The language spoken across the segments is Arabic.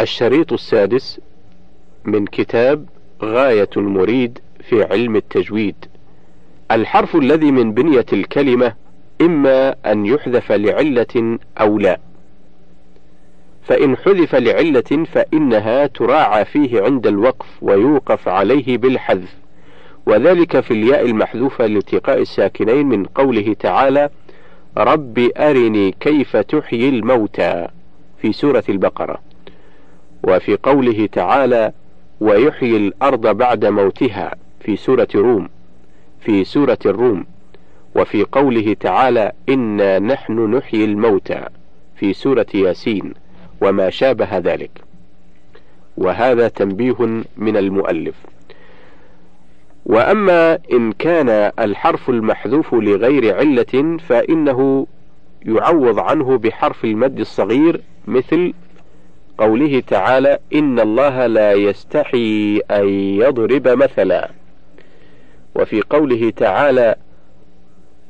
الشريط السادس من كتاب غاية المريد في علم التجويد. الحرف الذي من بنية الكلمة إما أن يحذف لعلة أو لا. فإن حذف لعلة فإنها تراعى فيه عند الوقف ويوقف عليه بالحذف. وذلك في الياء المحذوفة لالتقاء الساكنين من قوله تعالى رب أرني كيف تحيي الموتى في سورة البقرة. وفي قوله تعالى ويحيي الأرض بعد موتها في سورة روم في سورة الروم. وفي قوله تعالى إنا نحن نحيي الموتى في سورة ياسين وما شابه ذلك. وهذا تنبيه من المؤلف. وأما إن كان الحرف المحذوف لغير علة فإنه يعوض عنه بحرف المد الصغير مثل قوله تعالى إن الله لا يستحي أن يضرب مثلا. وفي قوله تعالى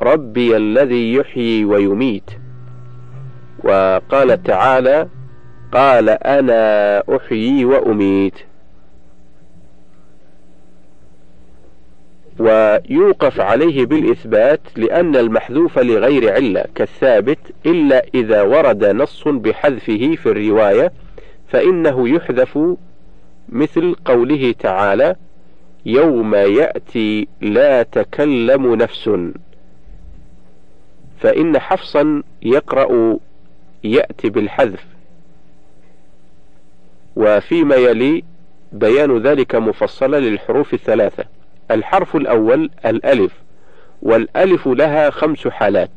ربي الذي يحيي ويميت. وقال تعالى قال أنا أحيي وأميت. ويوقف عليه بالإثبات لأن المحذوف لغير علة كالثابت إلا إذا ورد نص بحذفه في الرواية فإنه يحذف مثل قوله تعالى يوم يأتي لا تكلم نفس. فإن حفصا يقرأ يأتي بالحذف. وفيما يلي بيان ذلك مفصلا للحروف الثلاثة. الحرف الأول الألف والألف لها خمس حالات.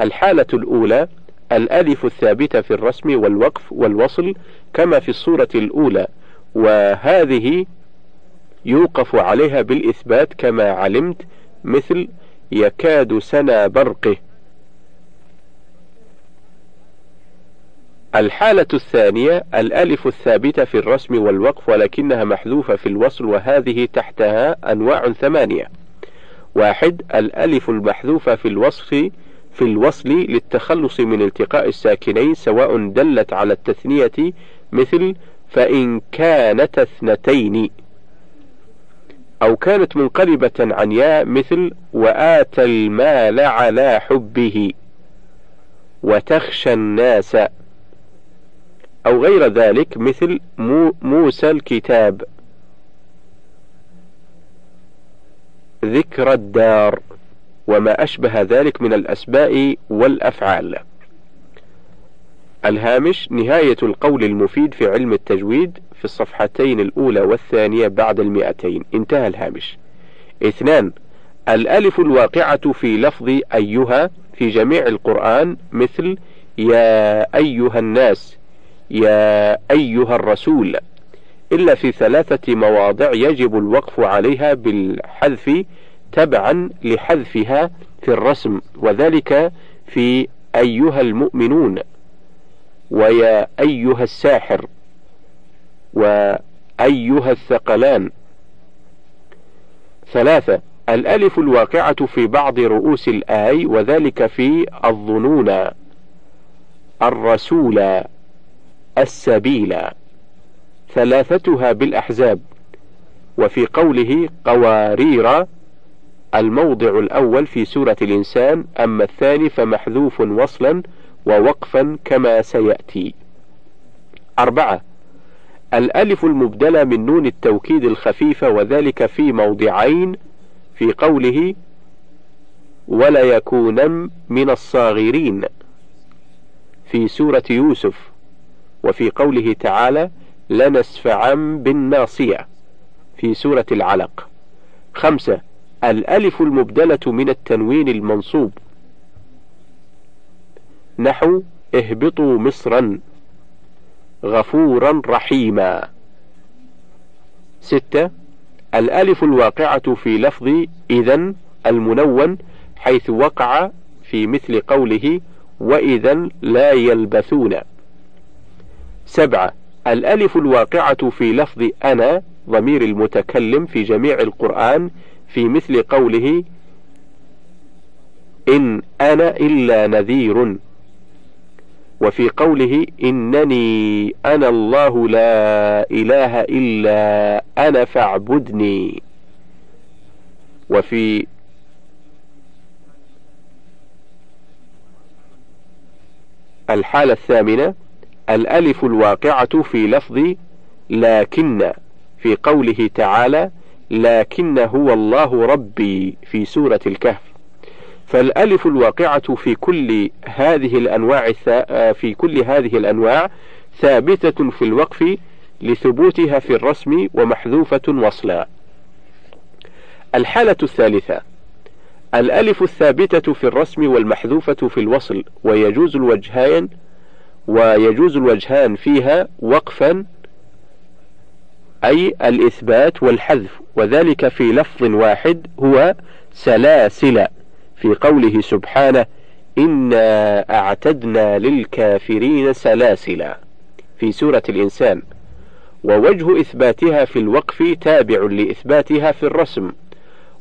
الحالة الأولى الألف الثابتة في الرسم والوقف والوصل كما في الصورة الأولى وهذه يوقف عليها بالإثبات كما علمت مثل يكاد سنا برقه. الحالة الثانية الألف الثابتة في الرسم والوقف ولكنها محذوفة في الوصل وهذه تحتها أنواع ثمانية. واحد الألف المحذوفة في الوصف في الوصل للتخلص من التقاء الساكنين سواء دلت على التثنية مثل فإن كانت اثنتين أو كانت منقلبة عن ياء مثل وآتى المال على حبه وتخشى الناس أو غير ذلك مثل مو موسى الكتاب ذكر الدار. وما أشبه ذلك من الأسماء والأفعال. الهامش نهاية القول المفيد في علم التجويد في الصفحتين الأولى والثانية بعد المئتين. انتهى الهامش. اثنان الألف الواقعة في لفظ أيها في جميع القرآن مثل يا أيها الناس يا أيها الرسول. إلا في ثلاثة مواضع يجب الوقف عليها بالحذف تبعا لحذفها في الرسم وذلك في أيها المؤمنون ويا أيها الساحر وأيها الثقلان. ثلاثة الألف الواقعة في بعض رؤوس الآي وذلك في الظنون. الرسول السبيل. ثلاثتها بالأحزاب وفي قوله قوارير. الموضع الأول في سورة الإنسان أما الثاني فمحذوف وصلا ووقفا كما سيأتي. أربعة. الألف المبدلة من نون التوكيد الخفيفة وذلك في موضعين في قوله ولا يكونن من الصاغرين في سورة يوسف وفي قوله تعالى لنسفعا بالناصية في سورة العلق. خمسة. الألف المبدلة من التنوين المنصوب. نحو اهبطوا مصرا غفورا رحيما. ستة الألف الواقعة في لفظ إذا المنون حيث وقع في مثل قوله وإذا لا يلبثون. سبعة الألف الواقعة في لفظ أنا ضمير المتكلم في جميع القرآن في مثل قوله إن أنا إلا نذير. وفي قوله إنني أنا الله لا إله إلا أنا فاعبدني. وفي الحالة الثامنة الألف الواقعة في لفظ لكن في قوله تعالى لكن هو الله ربي في سورة الكهف فالألف الواقعة في كل هذه الأنواع في كل هذه الأنواع ثابتة في الوقف لثبوتها في الرسم ومحذوفة وصلا. الحالة الثالثة الألف الثابتة في الرسم والمحذوفة في الوصل ويجوز الوجهان ويجوز الوجهان فيها وقفا أي الإثبات والحذف وذلك في لفظ واحد هو سلاسل في قوله سبحانه إنا أعتدنا للكافرين سلاسل في سورة الإنسان. ووجه إثباتها في الوقف تابع لإثباتها في الرسم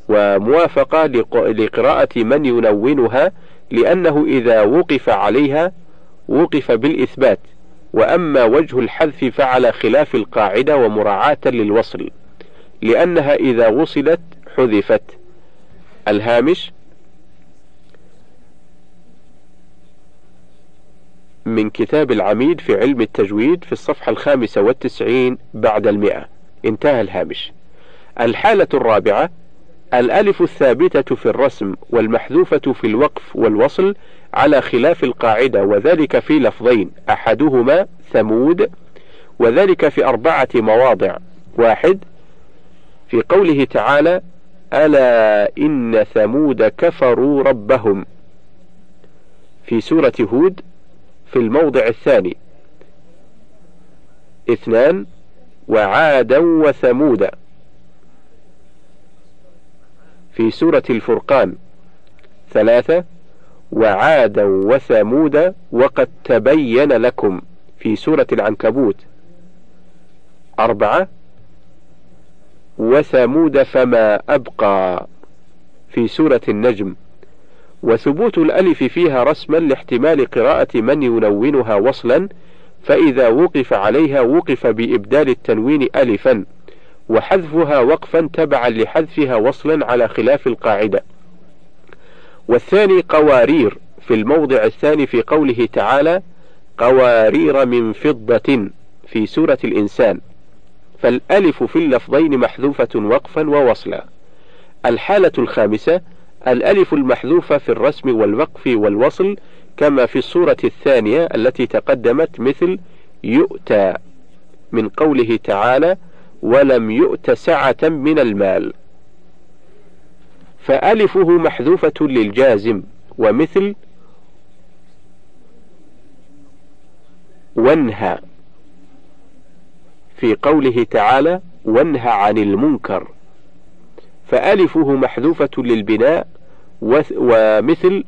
وموافقة لقراءة من ينونها لأنه إذا وقف عليها وقف بالإثبات. وأما وجه الحذف فعلى خلاف القاعدة ومراعاة للوصل لأنها إذا وصلت حذفت. الهامش من كتاب العميد في علم التجويد في الصفحة الخامسة والتسعين بعد المئة. انتهى الهامش. الحالة الرابعة الألف الثابتة في الرسم والمحذوفة في الوقف والوصل على خلاف القاعدة وذلك في لفظين أحدهما ثمود وذلك في أربعة مواضع. واحد في قوله تعالى ألا إن ثمود كفروا ربهم. في سورة هود في الموضع الثاني. اثنان وعادا وثمود في سورة الفرقان. ثلاثة وعادا وثمود وقد تبين لكم في سورة العنكبوت. أربعة وثمود فما أبقى في سورة النجم. وثبوت الألف فيها رسما لاحتمال قراءة من ينونها وصلا فإذا وقف عليها وقف بإبدال التنوين ألفا وحذفها وقفا تبعا لحذفها وصلا على خلاف القاعدة. والثاني قوارير في الموضع الثاني في قوله تعالى قوارير من فضة في سورة الإنسان. فالألف في اللفظين محذوفة وقفا ووصلا. الحالة الخامسة الألف المحذوفة في الرسم والوقف والوصل كما في الصورة الثانية التي تقدمت مثل يؤتى من قوله تعالى ولم يؤت سعة من المال فألفه محذوفة للجازم ومثل وانهى في قوله تعالى وانهى عن المنكر فألفه محذوفة للبناء ومثل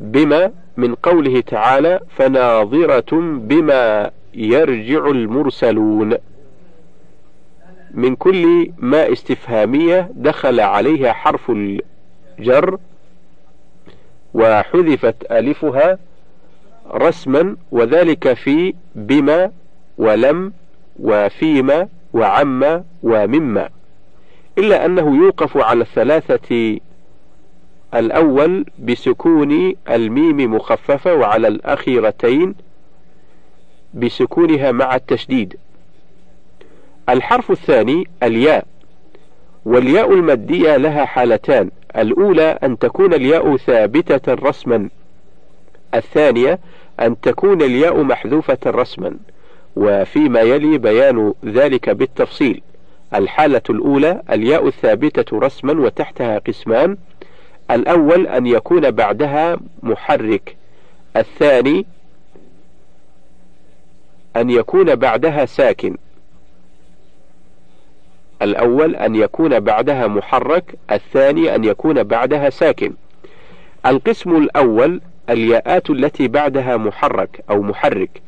بما من قوله تعالى فناظرة بما يرجع المرسلون من كل ما استفهامية دخل عليها حرف الجر وحذفت ألفها رسما وذلك في بما ولم وفيما وعما ومما. إلا أنه يوقف على الثلاثة الأول بسكون الميم مخففة وعلى الأخيرتين بسكونها مع التشديد. الحرف الثاني الياء والياء المادية لها حالتان الأولى أن تكون الياء ثابتة رسما الثانية أن تكون الياء محذوفة رسما وفيما يلي بيان ذلك بالتفصيل الحالة الأولى الياء الثابتة رسما وتحتها قسمان الأول أن يكون بعدها محرك الثاني أن يكون بعدها ساكن. الأول أن يكون بعدها محرك الثاني أن يكون بعدها ساكن. القسم الأول الياءات التي بعدها محرك أو محرك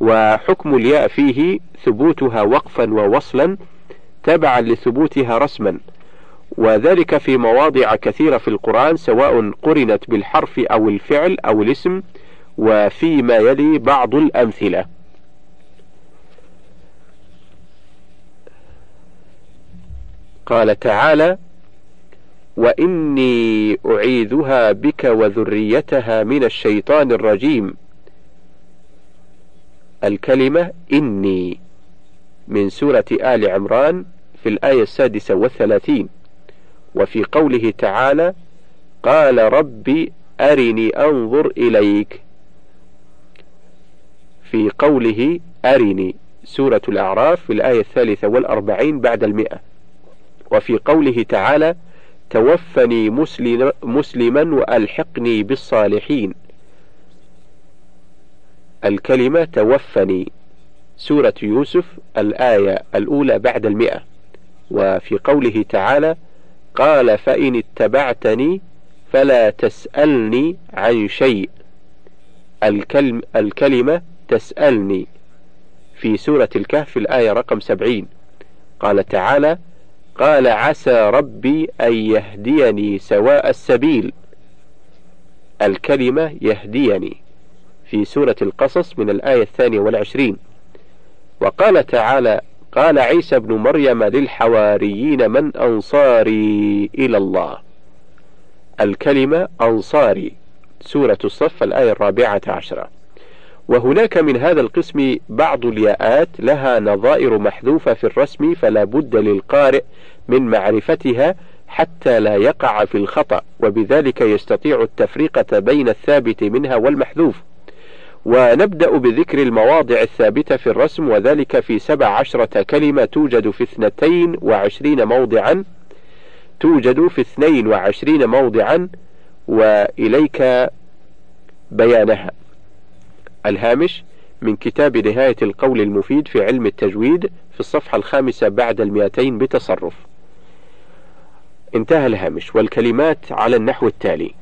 وحكم الياء فيه ثبوتها وقفا ووصلا تبعا لثبوتها رسما. وذلك في مواضع كثيرة في القرآن سواء قرنت بالحرف أو الفعل أو الاسم وفيما يلي بعض الأمثلة. قال تعالى وإني أعيذها بك وذريتها من الشيطان الرجيم. الكلمة إني من سورة آل عمران في الآية السادسة والثلاثين وفي قوله تعالى قال ربي أرني أنظر إليك في قوله أرني سورة الأعراف في الآية الثالثة والأربعين بعد المئة. وفي قوله تعالى توفني مسلما وألحقني بالصالحين. الكلمة توفني سورة يوسف الآية الأولى بعد المئة. وفي قوله تعالى قال فإن اتبعتني فلا تسألني عن شيء. الكلم الكلمة تسألني. في سورة الكهف الآية رقم سبعين. قال تعالى قال عسى ربي أن يهديني سواء السبيل. الكلمة يهديني في سورة القصص من الآية الثانية والعشرين. وقال تعالى قال عيسى بن مريم للحواريين من أنصاري إلى الله. الكلمة أنصاري سورة الصف الآية الرابعة عشرة. وهناك من هذا القسم بعض الياءات لها نظائر محذوفة في الرسم فلا بد للقارئ من معرفتها حتى لا يقع في الخطأ وبذلك يستطيع التفرقة بين الثابت منها والمحذوف. ونبدأ بذكر المواضع الثابتة في الرسم وذلك في سبع عشرة كلمة توجد في اثنتين وعشرين موضعا توجد في اثنين وعشرين موضعا وإليك بيانها. الهامش من كتاب نهاية القول المفيد في علم التجويد في الصفحة الخامسة بعد المئتين بتصرف. انتهى الهامش والكلمات على النحو التالي.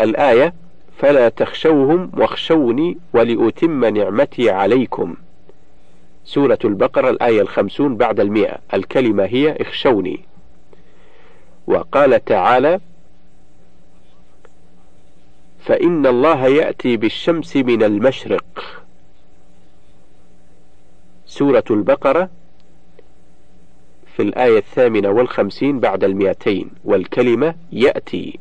الآية فلا تخشوهم واخشوني ولأتم نعمتي عليكم. سورة البقرة الآية الخمسون بعد المئة. الكلمة هي اخشوني. وقال تعالى فإن الله يأتي بالشمس من المشرق. سورة البقرة في الآية الثامنة والخمسين بعد المئتين والكلمة يأتي.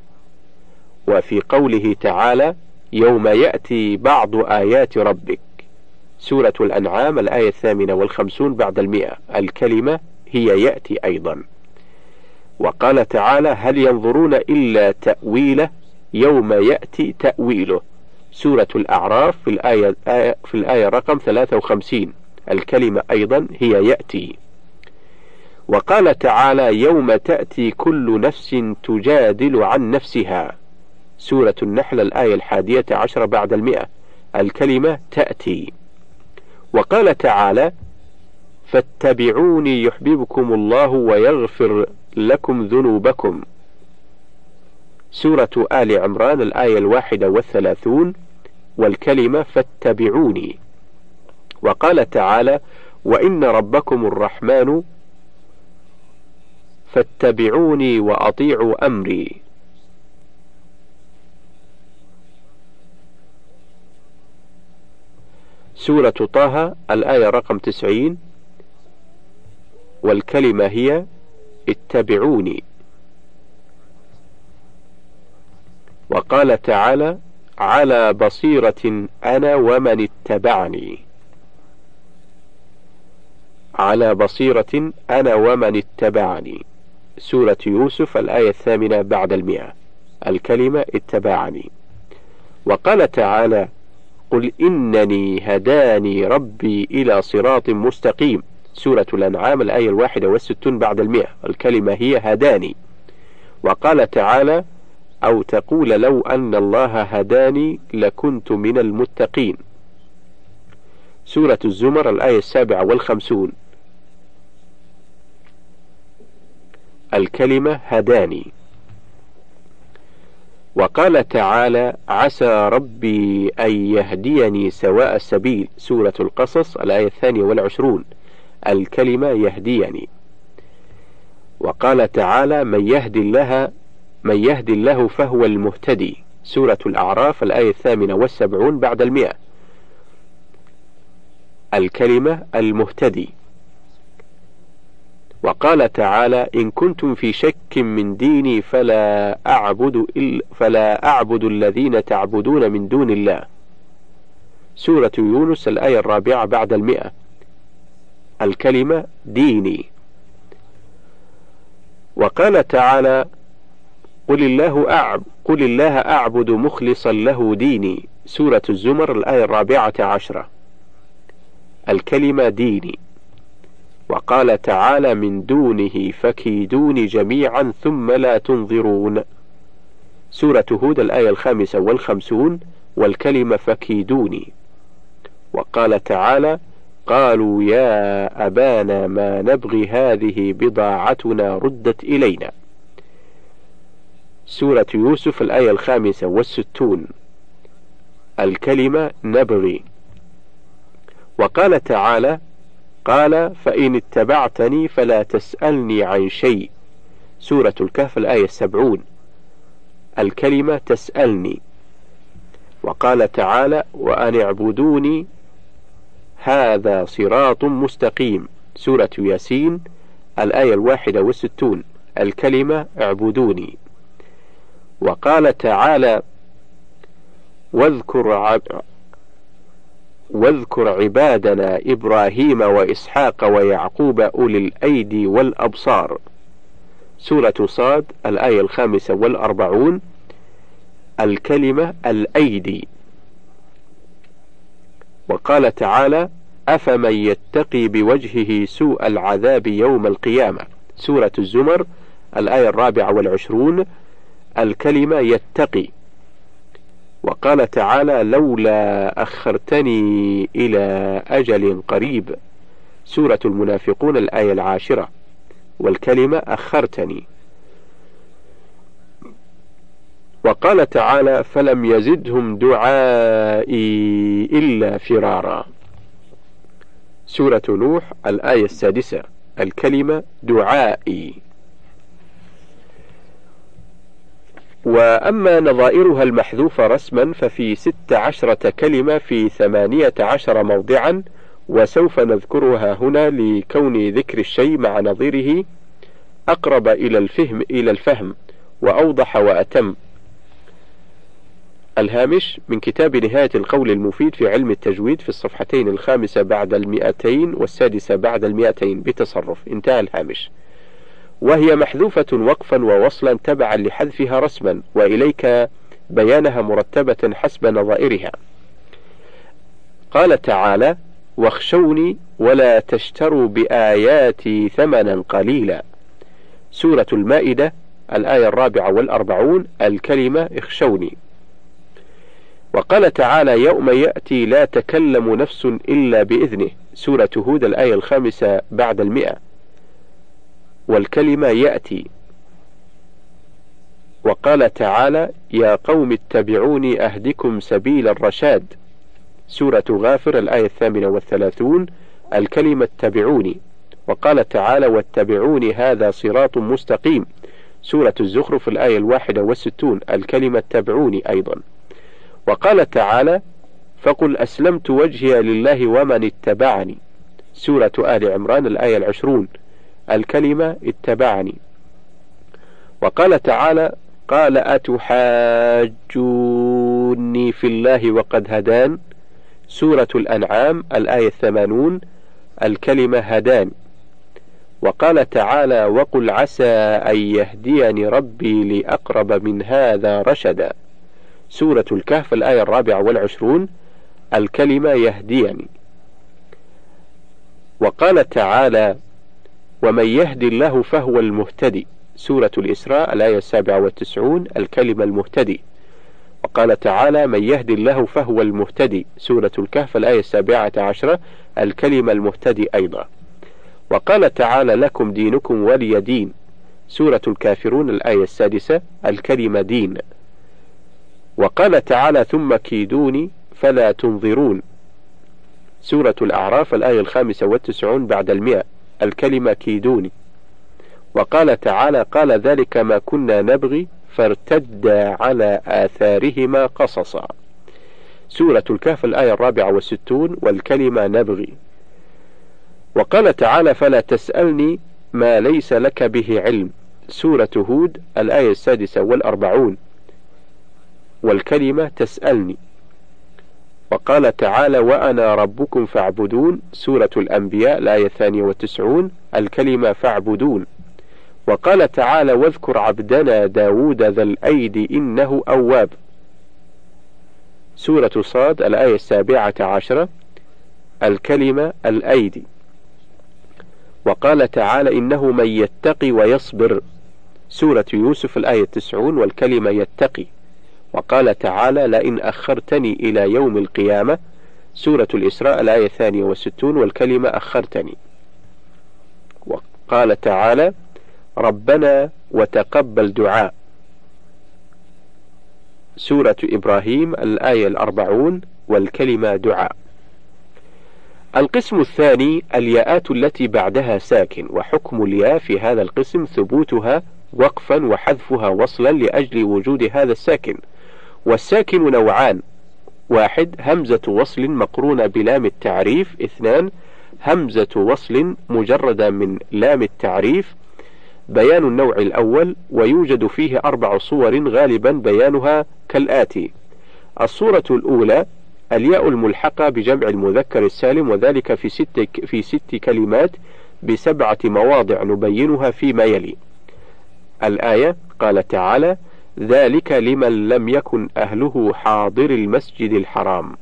وفي قوله تعالى يوم يأتي بعض آيات ربك. سورة الأنعام الآية الثامنة والخمسون بعد المئة الكلمة هي يأتي أيضا. وقال تعالى هل ينظرون إلا تأويله؟ يوم يأتي تأويله. سورة الأعراف في الآية, في الآية رقم 53 الكلمة أيضا هي يأتي. وقال تعالى يوم تأتي كل نفس تجادل عن نفسها. سورة النحل الآية الحادية عشر بعد المئة. الكلمة تأتي. وقال تعالى فاتبعوني يحببكم الله ويغفر لكم ذنوبكم. سورة آل عمران الآية الواحدة والثلاثون والكلمة فاتبعوني. وقال تعالى وإن ربكم الرحمن فاتبعوني وأطيعوا أمري. سورة طه الآية رقم تسعين والكلمة هي اتبعوني. وقال تعالى على بصيرة أنا ومن اتبعني. على بصيرة أنا ومن اتبعني. سورة يوسف الآية الثامنة بعد المئة. الكلمة اتبعني. وقال تعالى قل إنني هداني ربي إلى صراط مستقيم. سورة الأنعام الآية الواحدة والستون بعد المئة. الكلمة هي هداني. وقال تعالى أو تقول لو أن الله هداني لكنت من المتقين. سورة الزمر الآية السابعة والخمسون. الكلمة هداني. وقال تعالى عسى ربي أن يهديني سواء السبيل. سورة القصص الآية الثانية والعشرون. الكلمة يهديني. وقال تعالى من يهدي الله من يهدي الله فهو المهتدي. سورة الأعراف الآية الثامنة والسبعون بعد المئة. الكلمة المهتدي. وقال تعالى إن كنتم في شك من ديني فلا أعبد إلا فلا أعبد الذين تعبدون من دون الله. سورة يونس الآية الرابعة بعد المئة. الكلمة ديني. وقال تعالى قل الله أعب قل الله أعبد مخلصا له ديني. سورة الزمر الآية الرابعة عشرة. الكلمة ديني. وقال تعالى من دونه فكيدوني جميعا ثم لا تنظرون. سورة هود الآية الخامسة والخمسون. والكلمة فكيدوني. وقال تعالى قالوا يا أبانا ما نبغي هذه بضاعتنا ردت إلينا. سورة يوسف الآية الخامسة والستون. الكلمة نبغي وقال تعالى قال فإن اتبعتني فلا تسألني عن شيء. سورة الكهف الآية السبعون. الكلمة تسألني. وقال تعالى وأن اعبدوني هذا صراط مستقيم. سورة ياسين الآية الواحدة والستون. الكلمة اعبدوني. وقال تعالى واذكر عب واذكر عبادنا إبراهيم وإسحاق ويعقوب أولي الأيدي والأبصار. سورة صاد الآية الخامسة والأربعون الكلمة الأيدي. وقال تعالى أفمن يتقي بوجهه سوء العذاب يوم القيامة. سورة الزمر الآية الرابعة والعشرون الكلمة يتقي. وقال تعالى لولا أخرتني إلى أجل قريب. سورة المنافقون الآية العاشرة. والكلمة أخرتني. وقال تعالى فلم يزدهم دعائي إلا فرارا. سورة نوح الآية السادسة. الكلمة دعائي. وأما نظائرها المحذوفة رسما ففي ست عشرة كلمة في ثمانية عشر موضعا وسوف نذكرها هنا لكون ذكر الشيء مع نظيره أقرب إلى الفهم إلى الفهم وأوضح وأتم. الهامش من كتاب نهاية القول المفيد في علم التجويد في الصفحتين الخامسة بعد المئتين والسادسة بعد المئتين. بتصرف. انتهى الهامش. وهي محذوفة وقفا ووصلا تبعا لحذفها رسما وإليك بيانها مرتبة حسب نظائرها. قال تعالى واخشوني ولا تشتروا بآياتي ثمنا قليلا. سورة المائدة الآية الرابعة والأربعون الكلمة اخشوني. وقال تعالى يوم يأتي لا تكلم نفس إلا بإذنه. سورة هود الآية الخامسة بعد المئة. والكلمة يأتي. وقال تعالى يا قوم اتبعوني أهدكم سبيل الرشاد. سورة غافر الآية الثامنة والثلاثون الكلمة اتبعوني. وقال تعالى واتبعوني هذا صراط مستقيم. سورة الزخرف الآية الواحدة والستون الكلمة اتبعوني أيضا. وقال تعالى فقل أسلمت وجهي لله ومن اتبعني. سورة آل عمران الآية العشرون الكلمة اتبعني. وقال تعالى قال أتحاجوني في الله وقد هدان. سورة الأنعام الآية الثمانون الكلمة هدان وقال تعالى وقل عسى أن يهديني ربي لأقرب من هذا رشدا. سورة الكهف الآية الرابعة والعشرون الكلمة يهديني. وقال تعالى ومن يهد الله فهو المهتدي. سورة الإسراء الآية السابعة والتسعون الكلمة المهتدي. وقال تعالى من يهد الله فهو المهتدي. سورة الكهف الآية السابعة عشرة الكلمة المهتدي أيضا. وقال تعالى لكم دينكم ولي دين. سورة الكافرون الآية السادسة الكلمة دين. وقال تعالى ثم كيدوني فلا تنظرون. سورة الأعراف الآية الخامسة والتسعون بعد المئة. الكلمة كيدوني. وقال تعالى قال ذلك ما كنا نبغي فارتدا على آثارهما قصصا. سورة الكهف الآية الرابعة والستون والكلمة نبغي. وقال تعالى فلا تسألني ما ليس لك به علم. سورة هود الآية السادسة والأربعون. والكلمة تسألني. وقال تعالى وأنا ربكم فاعبدون. سورة الأنبياء الآية الثانية والتسعون الكلمة فاعبدون وقال تعالى واذكر عبدنا داود ذا الأيد إنه أواب سورة صاد الآية السابعة عشرة الكلمة الأيدي وقال تعالى إنه من يتقي ويصبر سورة يوسف الآية التسعون والكلمة يتقي وقال تعالى لئن أخرتني إلى يوم القيامة سورة الإسراء الآية الثانية والستون والكلمة أخرتني وقال تعالى ربنا وتقبل دعاء سورة إبراهيم الآية الأربعون والكلمة دعاء القسم الثاني الياءات التي بعدها ساكن وحكم الياء في هذا القسم ثبوتها وقفا وحذفها وصلا لأجل وجود هذا الساكن. والساكن نوعان. واحد همزة وصل مقرونة بلام التعريف. اثنان همزة وصل مجردة من لام التعريف. بيان النوع الأول ويوجد فيه أربع صور غالبا بيانها كالآتي. الصورة الأولى الياء الملحقة بجمع المذكر السالم وذلك في ست في ست كلمات بسبعة مواضع نبينها فيما يلي. الآية قال تعالى: ذلك لمن لم يكن أهله حاضر المسجد الحرام.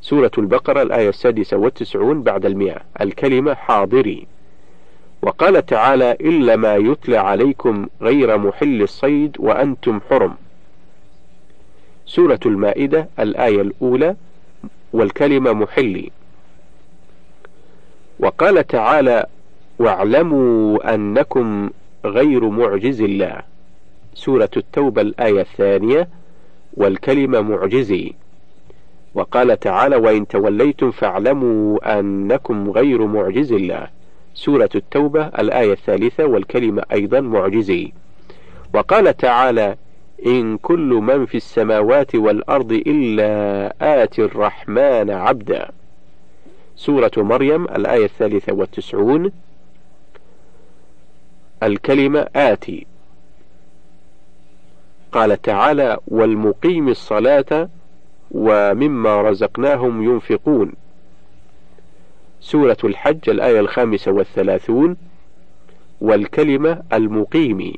سورة البقرة الآية السادسة والتسعون بعد المئة. الكلمة حاضري. وقال تعالى إلا ما يتلى عليكم غير محل الصيد وأنتم حرم. سورة المائدة الآية الأولى والكلمة محلي. وقال تعالى واعلموا أنكم غير معجز الله. سورة التوبة الآية الثانية والكلمة معجزي. وقال تعالى وإن توليتم فاعلموا أنكم غير معجز الله. سورة التوبة الآية الثالثة والكلمة أيضا معجزي. وقال تعالى إن كل من في السماوات والأرض إلا آتي الرحمن عبدا. سورة مريم الآية الثالثة والتسعون الكلمة آتي. قال تعالى والمقيم الصلاة ومما رزقناهم ينفقون. سورة الحج الآية الخامسة والثلاثون. والكلمة المقيم.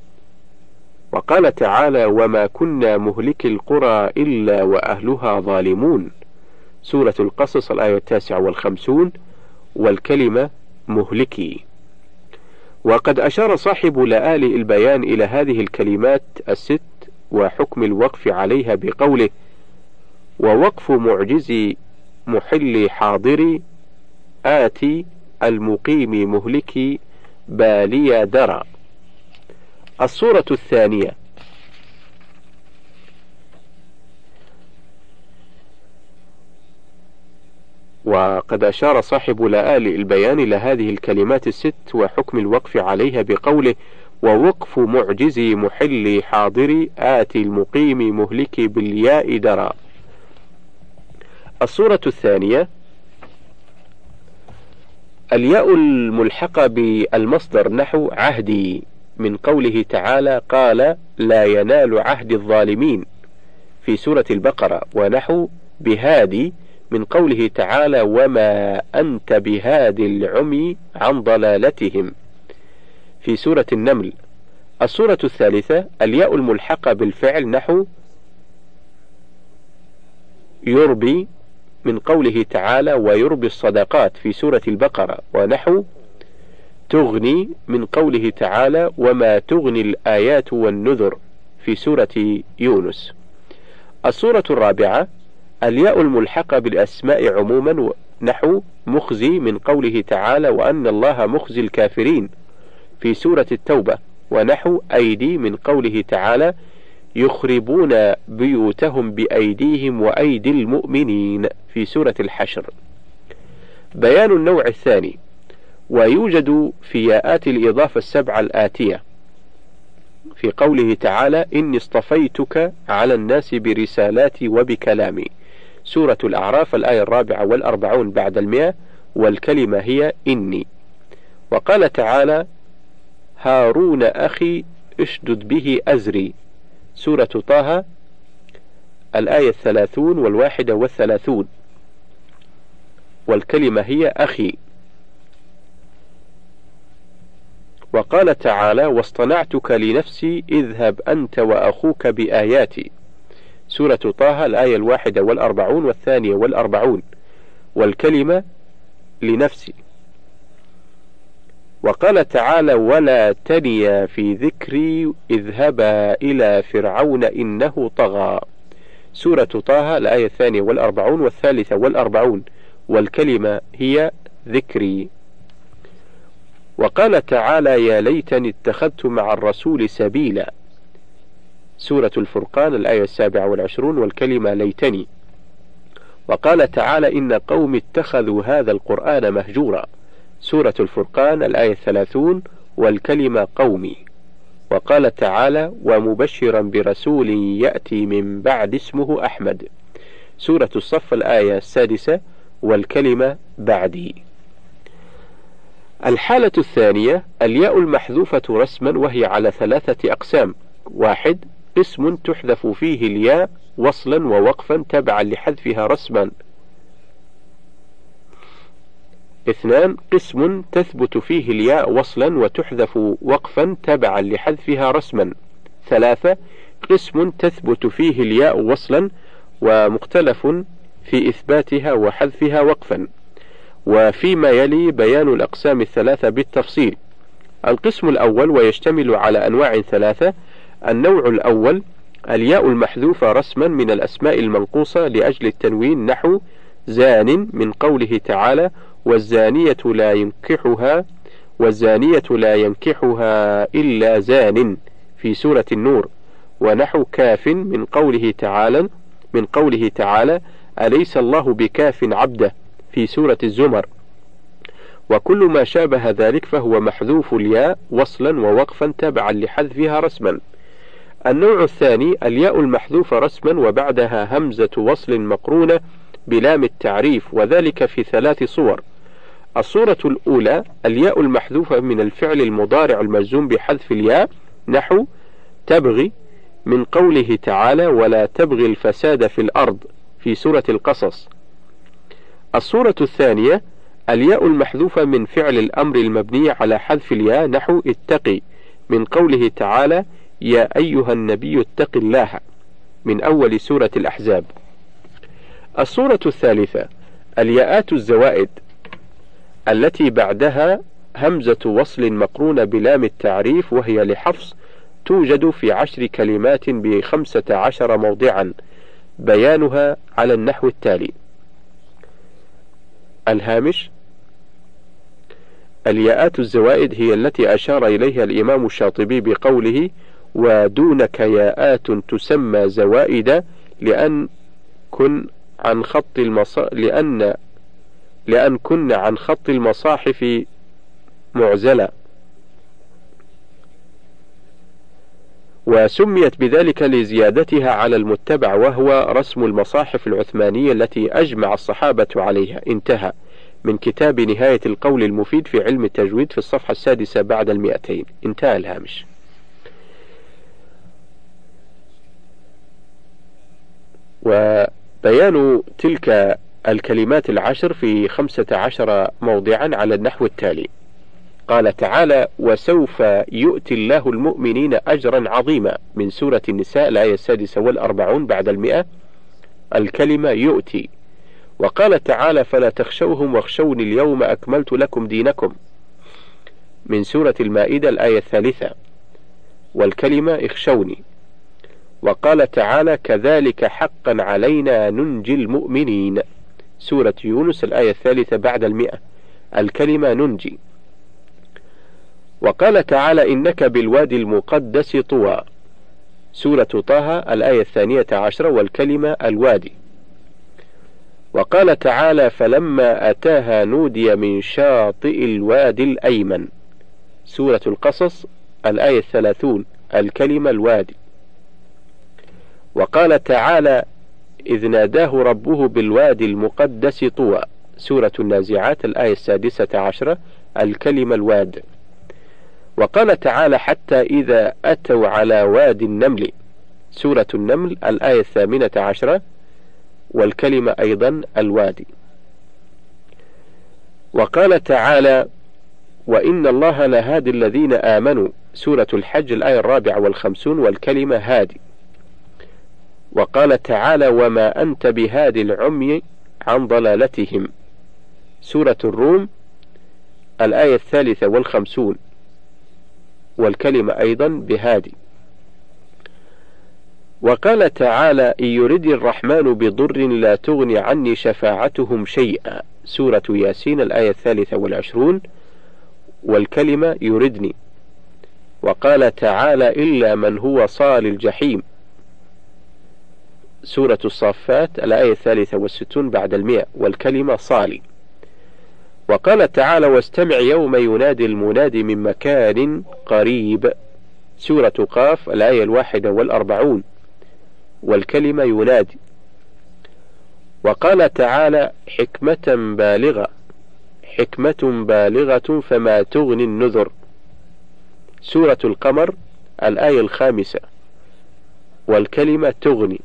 وقال تعالى وما كنا مهلك القرى إلا وأهلها ظالمون. سورة القصص الآية التاسعة والخمسون. والكلمة مهلكي وقد أشار صاحب لآل البيان إلى هذه الكلمات الست وحكم الوقف عليها بقوله ووقف معجز محل حاضر آتي المقيم مهلكي بالي درى. الصورة الثانية. وقد أشار صاحب لآل البيان إلى هذه الكلمات الست وحكم الوقف عليها بقوله ووقف معجزي محلي حاضري آتي المقيم مهلكي بالياء درى. الصورة الثانية الياء الملحقة بالمصدر نحو عهدي. من قوله تعالى قال لا ينال عهد الظالمين. في سورة البقرة ونحو بهادي. من قوله تعالى وما أنت بهادي العمي عن ضلالتهم. في سورة النمل. السورة الثالثة الياء الملحقة بالفعل نحو يربي من قوله تعالى ويربي الصدقات في سورة البقرة ونحو تغني من قوله تعالى وما تغني الآيات والنذر في سورة يونس. السورة الرابعة الياء الملحقة بالأسماء عموما نحو مخزي من قوله تعالى وأن الله مخزي الكافرين. في سورة التوبة ونحو أيدي من قوله تعالى يخربون بيوتهم بأيديهم وأيدي المؤمنين في سورة الحشر. بيان النوع الثاني ويوجد في ياءات الإضافة السبعة الآتية في قوله تعالى إني اصطفيتك على الناس برسالاتي وبكلامي. سورة الأعراف الآية الرابعة والأربعون بعد المئة والكلمة هي إني. وقال تعالى هارون أخي اشدد به أزري. سورة طه الآية الثلاثون والواحدة والثلاثون. والكلمة هي أخي. وقال تعالى واصطنعتك لنفسي اذهب أنت وأخوك بآياتي. سورة طه الآية الواحدة والأربعون والثانية والأربعون. والكلمة لنفسي. وقال تعالى ولا تنيا في ذكري اذهبا إلى فرعون إنه طغى. سورة طه الآية الثانية والأربعون والثالثة والأربعون. والكلمة هي ذكري. وقال تعالى يا ليتني اتخذت مع الرسول سبيلا. سورة الفرقان الآية السابعة والعشرون. والكلمة ليتني. وقال تعالى إن قوم اتخذوا هذا القرآن مهجورا. سورة الفرقان الآية الثلاثون والكلمة قومي. وقال تعالى ومبشرا برسول يأتي من بعد اسمه أحمد. سورة الصف الآية السادسة والكلمة بعدي. الحالة الثانية الياء المحذوفة رسما وهي على ثلاثة أقسام. واحد قسم تحذف فيه الياء وصلا ووقفا تبعا لحذفها رسما. اثنان قسم تثبت فيه الياء وصلا وتحذف وقفا تبعا لحذفها رسما. ثلاثة قسم تثبت فيه الياء وصلا ومختلف في إثباتها وحذفها وقفا. وفيما يلي بيان الأقسام الثلاثة بالتفصيل. القسم الأول ويشتمل على أنواع ثلاثة. النوع الأول الياء المحذوفة رسما من الأسماء المنقوصة لأجل التنوين نحو زان من قوله تعالى والزانية لا ينكحها والزانية لا ينكحها إلا زان في سورة النور. ونحو كاف من قوله تعالى من قوله تعالى أليس الله بكاف عبده؟ في سورة الزمر. وكل ما شابه ذلك فهو محذوف الياء وصلا ووقفا تبعا لحذفها رسما. النوع الثاني الياء المحذوفة رسما وبعدها همزة وصل مقرونة بلام التعريف وذلك في ثلاث صور. الصورة الأولى الياء المحذوفة من الفعل المضارع المجزوم بحذف الياء نحو تبغي من قوله تعالى ولا تبغي الفساد في الأرض في سورة القصص. الصورة الثانية الياء المحذوفة من فعل الأمر المبني على حذف الياء نحو اتقي من قوله تعالى يا أيها النبي اتق الله من أول سورة الأحزاب. الصورة الثالثة الياءات الزوائد. التي بعدها همزة وصل مقرونة بلام التعريف وهي لحفص توجد في عشر كلمات بخمسة عشر موضعا بيانها على النحو التالي. الهامش الياءات الزوائد هي التي أشار إليها الإمام الشاطبي بقوله ودونك ياءات تسمى زوائد لأن كن عن خط المصا لأن لأن كن عن خط المصاحف معزلة. وسميت بذلك لزيادتها على المتبع وهو رسم المصاحف العثمانية التي أجمع الصحابة عليها. انتهى من كتاب نهاية القول المفيد في علم التجويد في الصفحة السادسة بعد المئتين. انتهى الهامش. وبيان تلك الكلمات العشر في خمسة عشر موضعا على النحو التالي. قال تعالى وسوف يؤتي الله المؤمنين أجرا عظيما. من سورة النساء الآية السادسة والأربعون بعد المئة. الكلمة يؤتي. وقال تعالى فلا تخشوهم واخشوني اليوم أكملت لكم دينكم. من سورة المائدة الآية الثالثة. والكلمة اخشوني. وقال تعالى كذلك حقا علينا ننجي المؤمنين. سورة يونس الآية الثالثة بعد المئة. الكلمة ننجي. وقال تعالى إنك بالوادي المقدس طوى. سورة طه الآية الثانية عشرة والكلمة الوادي. وقال تعالى فلما أتاها نودي من شاطئ الوادي الأيمن. سورة القصص الآية الثلاثون الكلمة الوادي. وقال تعالى إذ ناداه ربه بالوادي المقدس طوى. سورة النازعات الآية السادسة عشرة الكلمة الواد. وقال تعالى حتى إذا أتوا على وادي النمل. سورة النمل الآية الثامنة عشرة والكلمة أيضا الوادي. وقال تعالى وإن الله لهادي الذين آمنوا. سورة الحج الآية الرابعة والخمسون والكلمة هادي. وقال تعالى وما أنت بهادي العمي عن ضلالتهم. سورة الروم الآية الثالثة والخمسون والكلمة أيضا بهادي وقال تعالى إن يرد الرحمن بضر لا تغني عني شفاعتهم شيئا. سورة ياسين الآية الثالثة والعشرون والكلمة يردني. وقال تعالى إلا من هو صال الجحيم. سورة الصافات الآية الثالثة والستون بعد المئة والكلمة صالي. وقال تعالى واستمع يوم ينادي المنادي من مكان قريب. سورة قاف الآية الواحدة والأربعون والكلمة ينادي. وقال تعالى حكمة بالغة حكمة بالغة فما تغني النذر. سورة القمر الآية الخامسة والكلمة تغني.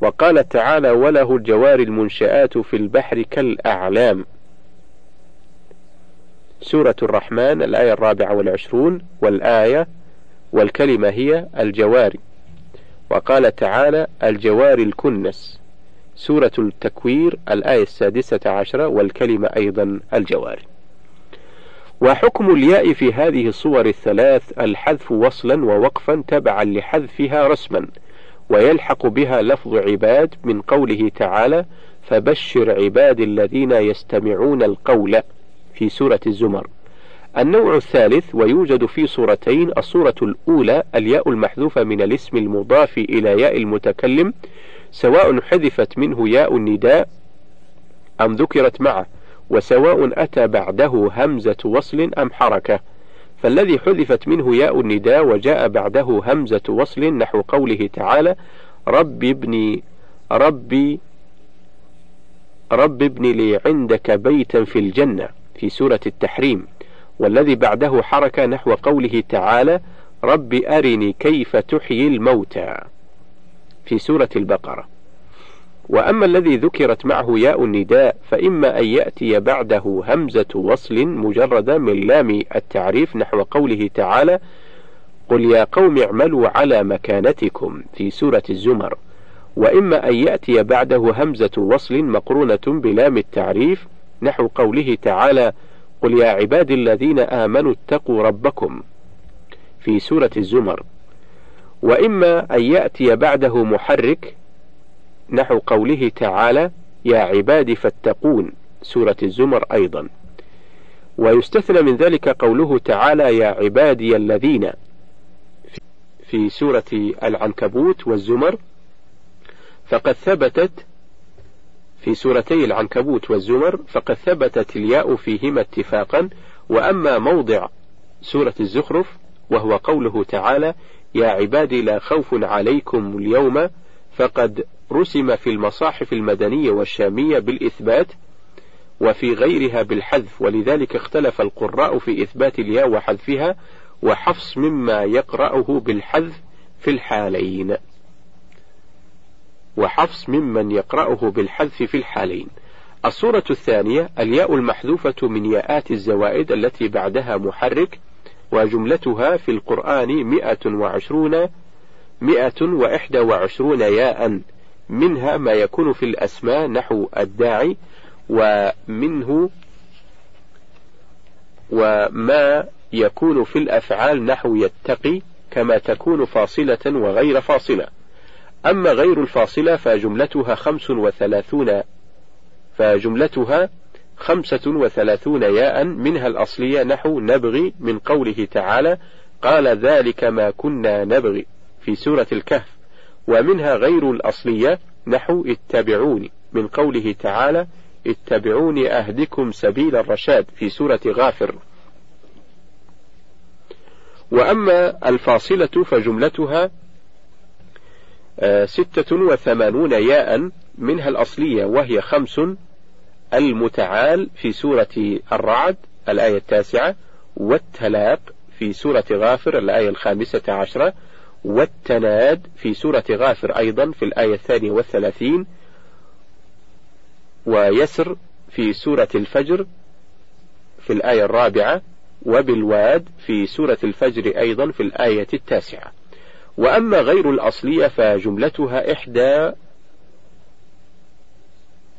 وقال تعالى وله الجوار المنشآت في البحر كالأعلام. سورة الرحمن الآية الرابعة والعشرون والآية والكلمة هي الجواري وقال تعالى الجوار الكنس. سورة التكوير الآية السادسة عشرة والكلمة أيضا الجوار. وحكم الياء في هذه الصور الثلاث الحذف وصلا ووقفا تبعا لحذفها رسما. ويلحق بها لفظ عباد من قوله تعالى فبشر عباد الذين يستمعون القول في سورة الزمر. النوع الثالث ويوجد في صورتين الصورة الأولى الياء المحذوفة من الاسم المضاف إلى ياء المتكلم سواء حذفت منه ياء النداء أم ذكرت معه وسواء أتى بعده همزة وصل أم حركة. فالذي حذفت منه ياء النداء وجاء بعده همزة وصل نحو قوله تعالى رب ابني ربي رب ابن لي عندك بيتا في الجنة في سورة التحريم والذي بعده حركة نحو قوله تعالى رب أرني كيف تحيي الموتى في سورة البقرة. وأما الذي ذكرت معه ياء النداء فإما أن يأتي بعده همزة وصل مجردة من لام التعريف نحو قوله تعالى قل يا قوم اعملوا على مكانتكم في سورة الزمر. وإما أن يأتي بعده همزة وصل مقرونة بلام التعريف نحو قوله تعالى قل يا عبادي الذين آمنوا اتقوا ربكم في سورة الزمر. وإما أن يأتي بعده محرك نحو قوله تعالى يا عبادي فاتقون. سورة الزمر أيضا. ويستثنى من ذلك قوله تعالى يا عبادي الذين. في سورة العنكبوت والزمر فقد ثبتت في سورتي العنكبوت والزمر فقد ثبتت الياء فيهما اتفاقا. وأما موضع سورة الزخرف وهو قوله تعالى يا عبادي لا خوف عليكم اليوم فقد رسم في المصاحف المدنية والشامية بالإثبات وفي غيرها بالحذف ولذلك اختلف القراء في إثبات الياء وحذفها وحفص مما يقرأه بالحذف في الحالين. وحفص ممن يقرأه بالحذف في الحالين. الصورة الثانية الياء المحذوفة من ياءات الزوائد التي بعدها محرك وجملتها في القرآن مئة وعشرون مئة وإحدى وعشرون ياء. منها ما يكون في الأسماء نحو الداعي ومنه وما يكون في الأفعال نحو يتقي كما تكون فاصلة وغير فاصلة. أما غير الفاصلة فجملتها خمس وثلاثون فجملتها خمسة وثلاثون ياء منها الأصلية نحو نبغي من قوله تعالى قال ذلك ما كنا نبغي في سورة الكهف. ومنها غير الأصلية نحو اتبعوني من قوله تعالى اتبعوني أهدكم سبيل الرشاد في سورة غافر. وأما الفاصلة فجملتها آه، ستة وثمانون ياء منها الأصلية وهي خمس المتعال في سورة الرعد الآية التاسعة والتلاق في سورة غافر الآية الخامسة عشرة والتناد في سورة غافر أيضا في الآية الثانية والثلاثين ويسر في سورة الفجر في الآية الرابعة وبالواد في سورة الفجر أيضا في الآية التاسعة. وأما غير الأصلية فجملتها إحدى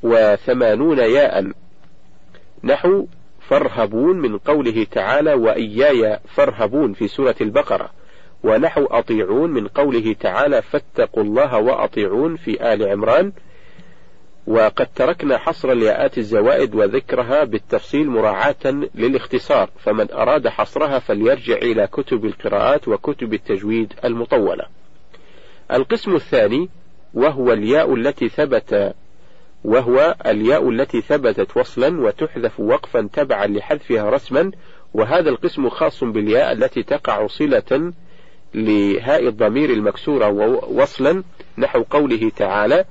وثمانون ياء. نحو فارهبون من قوله تعالى وإياي فارهبون في سورة البقرة. ونحو أطيعون من قوله تعالى فاتقوا الله وأطيعون في آل عمران. وقد تركنا حصر الياءات الزوائد وذكرها بالتفصيل مراعاة للاختصار فمن أراد حصرها فليرجع إلى كتب القراءات وكتب التجويد المطولة. القسم الثاني وهو الياء التي ثبت وهو الياء التي ثبتت وصلا وتحذف وقفا تبعا لحذفها رسما وهذا القسم خاص بالياء التي تقع صلة لهاء الضمير المكسورة وصلا نحو قوله تعالى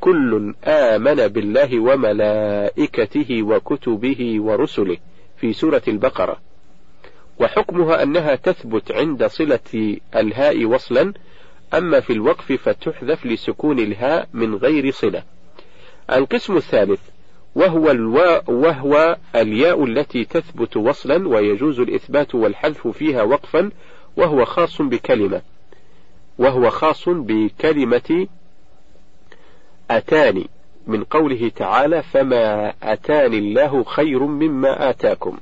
كل آمن بالله وملائكته وكتبه ورسله في سورة البقرة. وحكمها أنها تثبت عند صلة الهاء وصلا أما في الوقف فتحذف لسكون الهاء من غير صلة القسم الثالث وهو الواء وهو الياء التي تثبت وصلا ويجوز الإثبات والحذف فيها وقفا وهو خاص بكلمة وهو خاص بكلمة أتاني من قوله تعالى فما أتاني الله خير مما آتاكم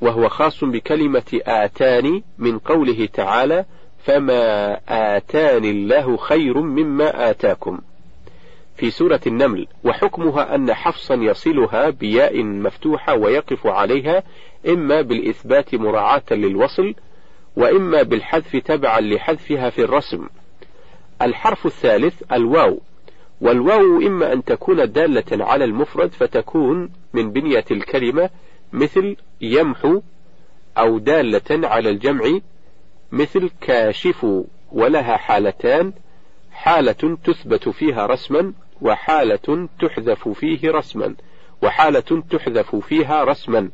وهو خاص بكلمة آتاني من قوله تعالى فما آتاني الله خير مما آتاكم في سورة النمل وحكمها أن حفصا يصلها بياء مفتوحة ويقف عليها إما بالإثبات مراعاة للوصل وإما بالحذف تبعا لحذفها في الرسم. الحرف الثالث الواو والواو إما أن تكون دالة على المفرد فتكون من بنية الكلمة مثل يمحو أو دالة على الجمع مثل كاشف ولها حالتان حالة تثبت فيها رسما وحالة تحذف فيه رسما. وحالة تحذف فيها رسما.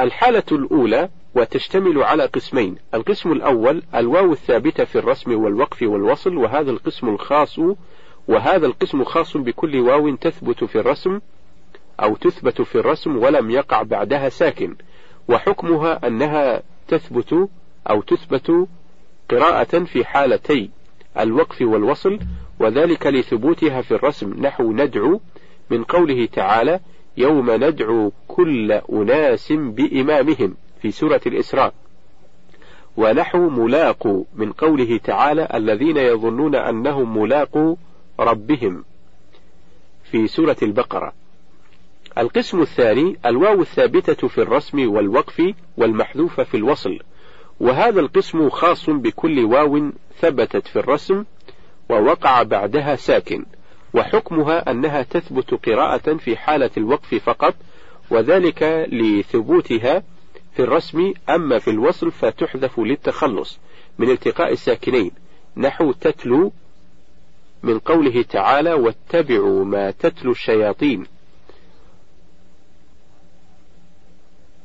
الحالة الأولى وتشتمل على قسمين. القسم الأول الواو الثابتة في الرسم والوقف والوصل وهذا القسم الخاص وهذا القسم خاص بكل واو تثبت في الرسم أو تثبت في الرسم ولم يقع بعدها ساكن. وحكمها أنها تثبت أو تثبت قراءة في حالتي. الوقف والوصل وذلك لثبوتها في الرسم نحو ندعو من قوله تعالى يوم ندعو كل أناس بإمامهم في سورة الإسراء. ونحو ملاقو من قوله تعالى الذين يظنون أنهم ملاقو ربهم في سورة البقرة. القسم الثاني الواو الثابتة في الرسم والوقف والمحذوفة في الوصل. وهذا القسم خاص بكل واو ثبتت في الرسم ووقع بعدها ساكن وحكمها أنها تثبت قراءة في حالة الوقف فقط وذلك لثبوتها في الرسم أما في الوصل فتحذف للتخلص من التقاء الساكنين. نحو تتلو من قوله تعالى واتبعوا ما تتلو الشياطين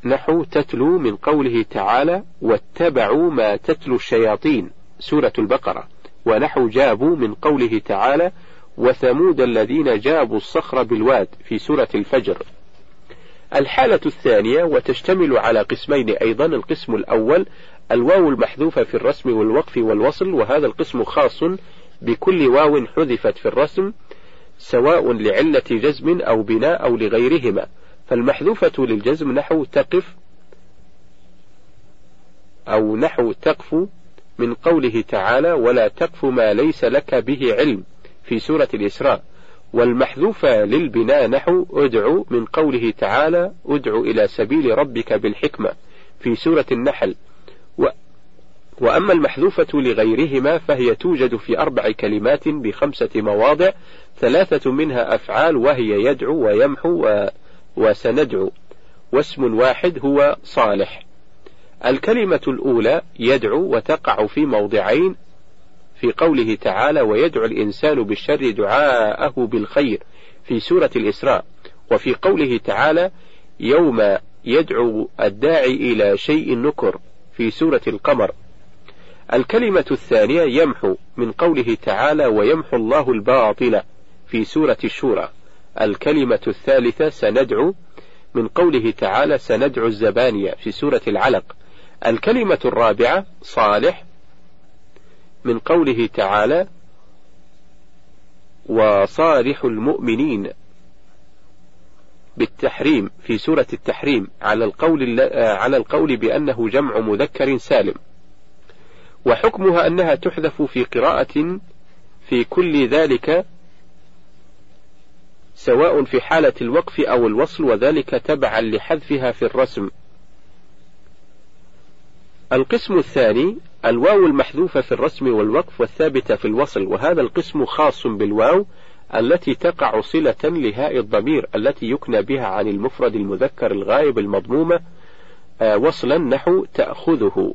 نحو تتلو من قوله تعالى واتبعوا ما تتلو الشياطين سورة البقرة. ونحو جابوا من قوله تعالى وثمود الذين جابوا الصخر بالواد في سورة الفجر. الحالة الثانية وتشتمل على قسمين أيضا القسم الأول الواو المحذوفة في الرسم والوقف والوصل وهذا القسم خاص بكل واو حذفت في الرسم سواء لعلة جزم أو بناء أو لغيرهما. فالمحذوفة للجزم نحو تقف أو نحو تقف من قوله تعالى ولا تقف ما ليس لك به علم في سورة الإسراء والمحذوفة للبناء نحو ادعو من قوله تعالى ادعو إلى سبيل ربك بالحكمة في سورة النحل. و وأما المحذوفة لغيرهما فهي توجد في أربع كلمات بخمسة مواضع ثلاثة منها أفعال وهي يدعو ويمحو و... وسندعو. واسم واحد هو صالح. الكلمة الأولى يدعو وتقع في موضعين في قوله تعالى ويدعو الإنسان بالشر دعاءه بالخير في سورة الإسراء. وفي قوله تعالى يوم يدعو الداعي إلى شيء نكر في سورة القمر. الكلمة الثانية يمحو من قوله تعالى ويمحو الله الباطل في سورة الشورى. الكلمة الثالثة سندعو من قوله تعالى سندعو الزبانية في سورة العلق. الكلمة الرابعة صالح من قوله تعالى وصالح المؤمنين بالتحريم في سورة التحريم على القول على القول بأنه جمع مذكر سالم. وحكمها أنها تحذف في قراءة في كل ذلك سواء في حالة الوقف أو الوصل وذلك تبعا لحذفها في الرسم. القسم الثاني الواو المحذوفة في الرسم والوقف والثابتة في الوصل وهذا القسم خاص بالواو التي تقع صلة لهاء الضمير التي يكنى بها عن المفرد المذكر الغائب المضمومة آه، وصلا نحو تأخذه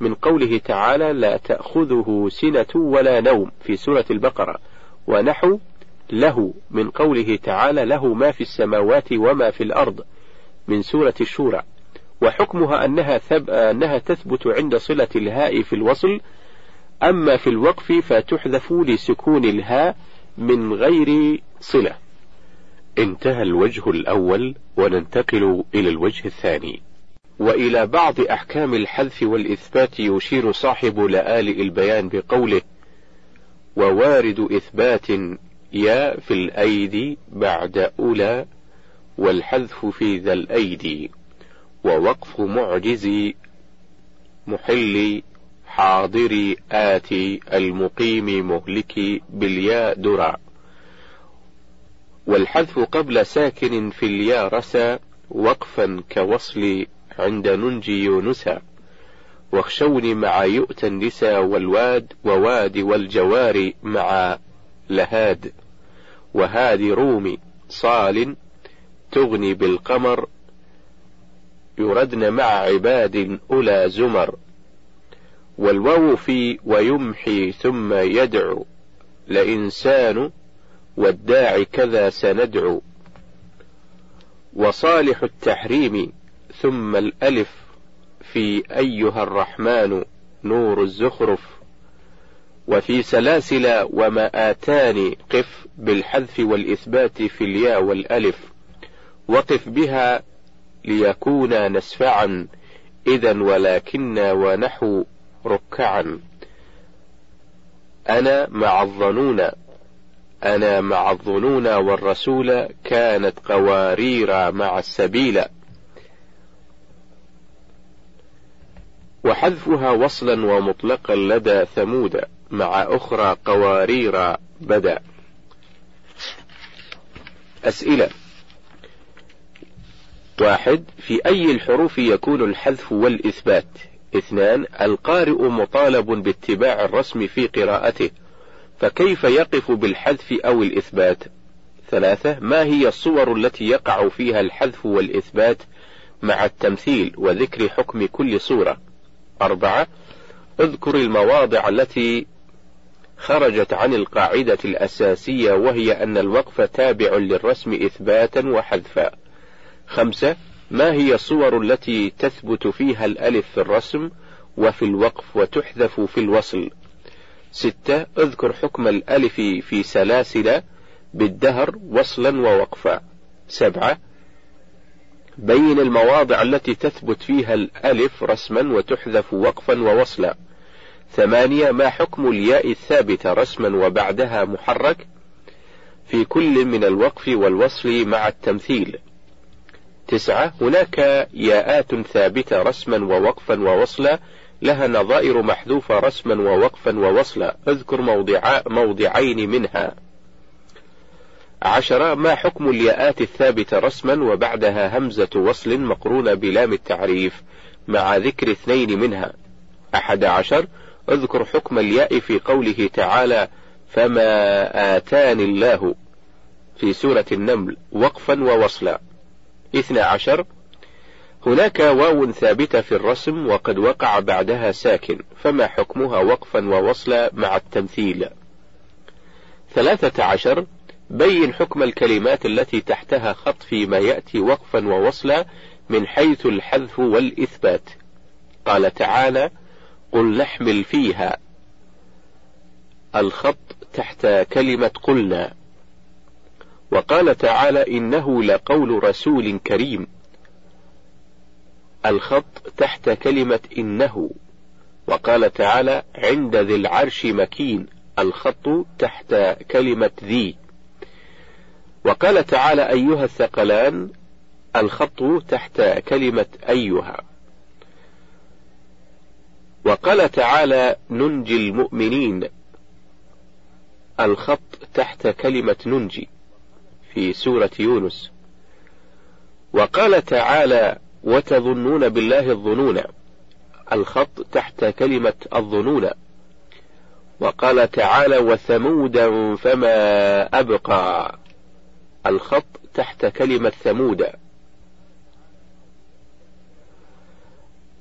من قوله تعالى لا تأخذه سنة ولا نوم في سورة البقرة ونحو له من قوله تعالى له ما في السماوات وما في الأرض من سورة الشورى وحكمها أنها, ثب أنها تثبت عند صلة الهاء في الوصل أما في الوقف فتحذف لسكون الهاء من غير صلة. انتهى الوجه الأول وننتقل إلى الوجه الثاني. وإلى بعض أحكام الحذف والإثبات يشير صاحب لآلئ البيان بقوله ووارد إثبات يا في الأيدي بعد أولى والحذف في ذا الأيدي ووقف معجز محل حاضر آتي المقيم مهلك بالياء درع والحذف قبل ساكن في الياء رسى وقفا كوصل عند ننجي يونسا واخشوني مع يؤتى النساء والواد وواد والجوار مع لهاد وهادي رومي صال تغني بالقمر يردن مع عباد أولى زمر. والواو في ويمحي ثم يدعو لإنسان والداعي كذا سندعو. وصالح التحريم ثم الألف في أيها الرحمن نور الزخرف. وفي سلاسل وما آتان قف بالحذف والإثبات في الياء والألف وقف بها ليكون نسفعا إذا ولكن ونحو ركعا. أنا مع الظنون أنا مع الظنون والرسول كانت قوارير مع السبيل. وحذفها وصلا ومطلقا لدى ثمود. مع أخرى قوارير بدأ. أسئلة. واحد في أي الحروف يكون الحذف والإثبات؟ اثنان القارئ مطالب باتباع الرسم في قراءته فكيف يقف بالحذف أو الإثبات؟ ثلاثة ما هي الصور التي يقع فيها الحذف والإثبات مع التمثيل وذكر حكم كل صورة؟ أربعة اذكر المواضع التي خرجت عن القاعدة الأساسية وهي أن الوقف تابع للرسم إثباتا وحذفا. خمسة ما هي الصور التي تثبت فيها الألف في الرسم وفي الوقف وتحذف في الوصل؟ ستة اذكر حكم الألف في سلاسل بالدهر وصلا ووقفا. سبعة بين المواضع التي تثبت فيها الألف رسما وتحذف وقفا ووصلا. ثمانية ما حكم الياء الثابتة رسما وبعدها محرك في كل من الوقف والوصل مع التمثيل؟ تسعة هناك ياءات ثابتة رسما ووقفا ووصلا لها نظائر محذوفة رسما ووقفا ووصلا. اذكر موضع موضعين منها. عشرة ما حكم الياءات الثابتة رسما وبعدها همزة وصل مقرونة بلام التعريف مع ذكر اثنين منها؟ أحد عشر اذكر حكم الياء في قوله تعالى فما آتاني الله في سورة النمل وقفا ووصلا. اثنى عشر. هناك واو ثابتة في الرسم وقد وقع بعدها ساكن فما حكمها وقفا ووصلا مع التمثيل؟ ثلاثة عشر. بين حكم الكلمات التي تحتها خط فيما يأتي وقفا ووصلا من حيث الحذف والإثبات. قال تعالى قل نحمل فيها. الخط تحت كلمة قلنا. وقال تعالى إنه لقول رسول كريم. الخط تحت كلمة إنه. وقال تعالى عند ذي العرش مكين. الخط تحت كلمة ذي. وقال تعالى أيها الثقلان الخط تحت كلمة أيها. وقال تعالى ننجي المؤمنين. الخط تحت كلمة ننجي في سورة يونس. وقال تعالى وتظنون بالله الظنون. الخط تحت كلمة الظنون. وقال تعالى وثمودا فما أبقى. الخط تحت كلمة ثمود.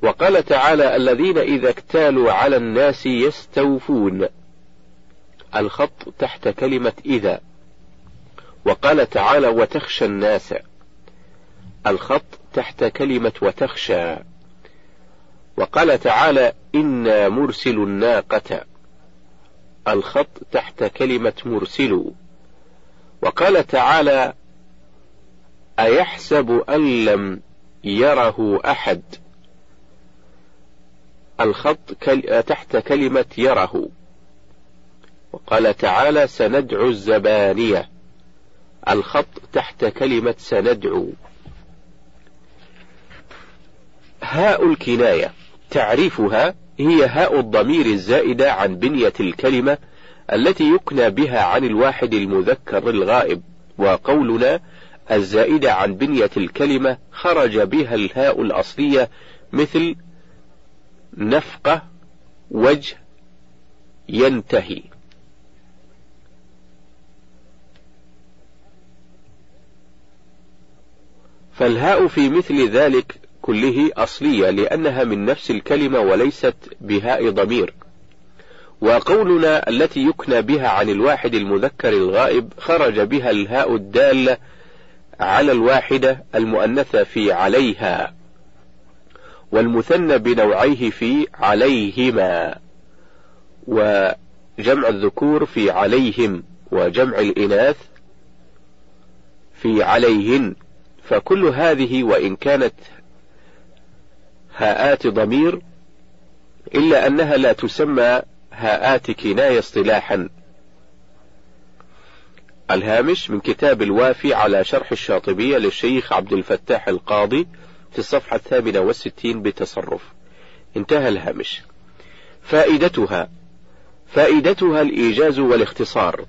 وقال تعالى الذين إذا اكتالوا على الناس يستوفون. الخط تحت كلمة إذا. وقال تعالى وتخشى الناس. الخط تحت كلمة وتخشى. وقال تعالى إنا مرسل الناقة. الخط تحت كلمة مرسل. وقال تعالى أيحسب أن لم يره أحد. الخط تحت كلمة يره. وقال تعالى سندعو الزبانية. الخط تحت كلمة سندعو. هاء الكناية. تعريفها هي هاء الضمير الزائدة عن بنية الكلمة التي يكنى بها عن الواحد المذكر الغائب. وقولنا الزائدة عن بنية الكلمة خرج بها الهاء الأصلية مثل نفقة وجه ينتهي. فالهاء في مثل ذلك كله أصلية لأنها من نفس الكلمة وليست بهاء ضمير. وقولنا التي يكنى بها عن الواحد المذكر الغائب خرج بها الهاء الدالة على الواحدة المؤنثة في عليها. والمثنى بنوعيه في عليهما وجمع الذكور في عليهم وجمع الإناث في عليهن. فكل هذه وإن كانت هاءات ضمير إلا أنها لا تسمى هاءات كناية اصطلاحا. الهامش من كتاب الوافي على شرح الشاطبية للشيخ عبد الفتاح القاضي في الصفحة الثامنة والستين بتصرف. انتهى الهامش. فائدتها فائدتها الإيجاز والاختصار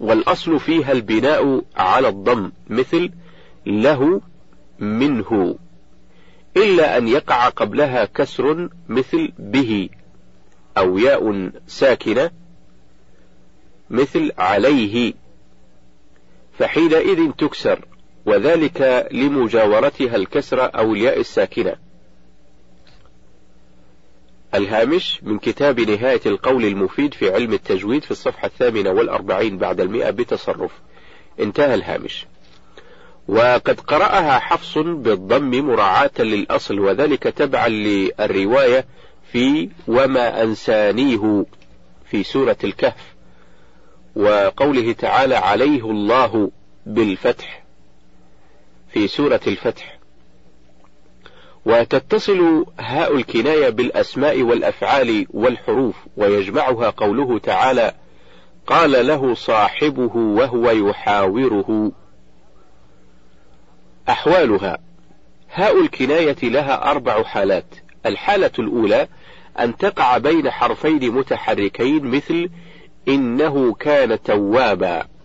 والأصل فيها البناء على الضم مثل له منه إلا أن يقع قبلها كسر مثل به أو ياء ساكنة مثل عليه. فحينئذ تكسر. وذلك لمجاورتها الكسرة أو الياء الساكنة. الهامش من كتاب نهاية القول المفيد في علم التجويد في الصفحة الثامنة والأربعين بعد المئة بتصرف. انتهى الهامش. وقد قرأها حفص بالضم مراعاة للأصل وذلك تبعا للرواية في وما أنسانيه في سورة الكهف وقوله تعالى عليه الله بالفتح في سورة الفتح. وتتصل هاء الكناية بالأسماء والأفعال والحروف ويجمعها قوله تعالى قال له صاحبه وهو يحاوره. أحوالها هاء الكناية لها أربع حالات. الحالة الأولى أن تقع بين حرفين متحركين مثل إنه كان توابا.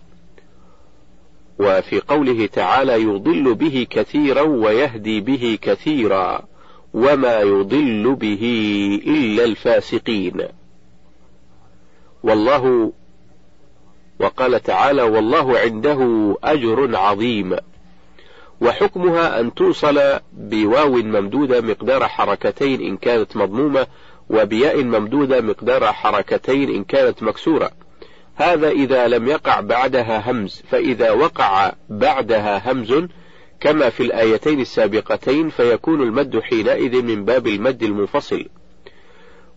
وفي قوله تعالى يضل به كثيرا ويهدي به كثيرا وما يضل به إلا الفاسقين. والله وقال تعالى والله عنده أجر عظيم. وحكمها أن توصل بواو ممدودة مقدار حركتين إن كانت مضمومة وبياء ممدودة مقدار حركتين إن كانت مكسورة. هذا إذا لم يقع بعدها همز فإذا وقع بعدها همز كما في الآيتين السابقتين فيكون المد حينئذ من باب المد المنفصل.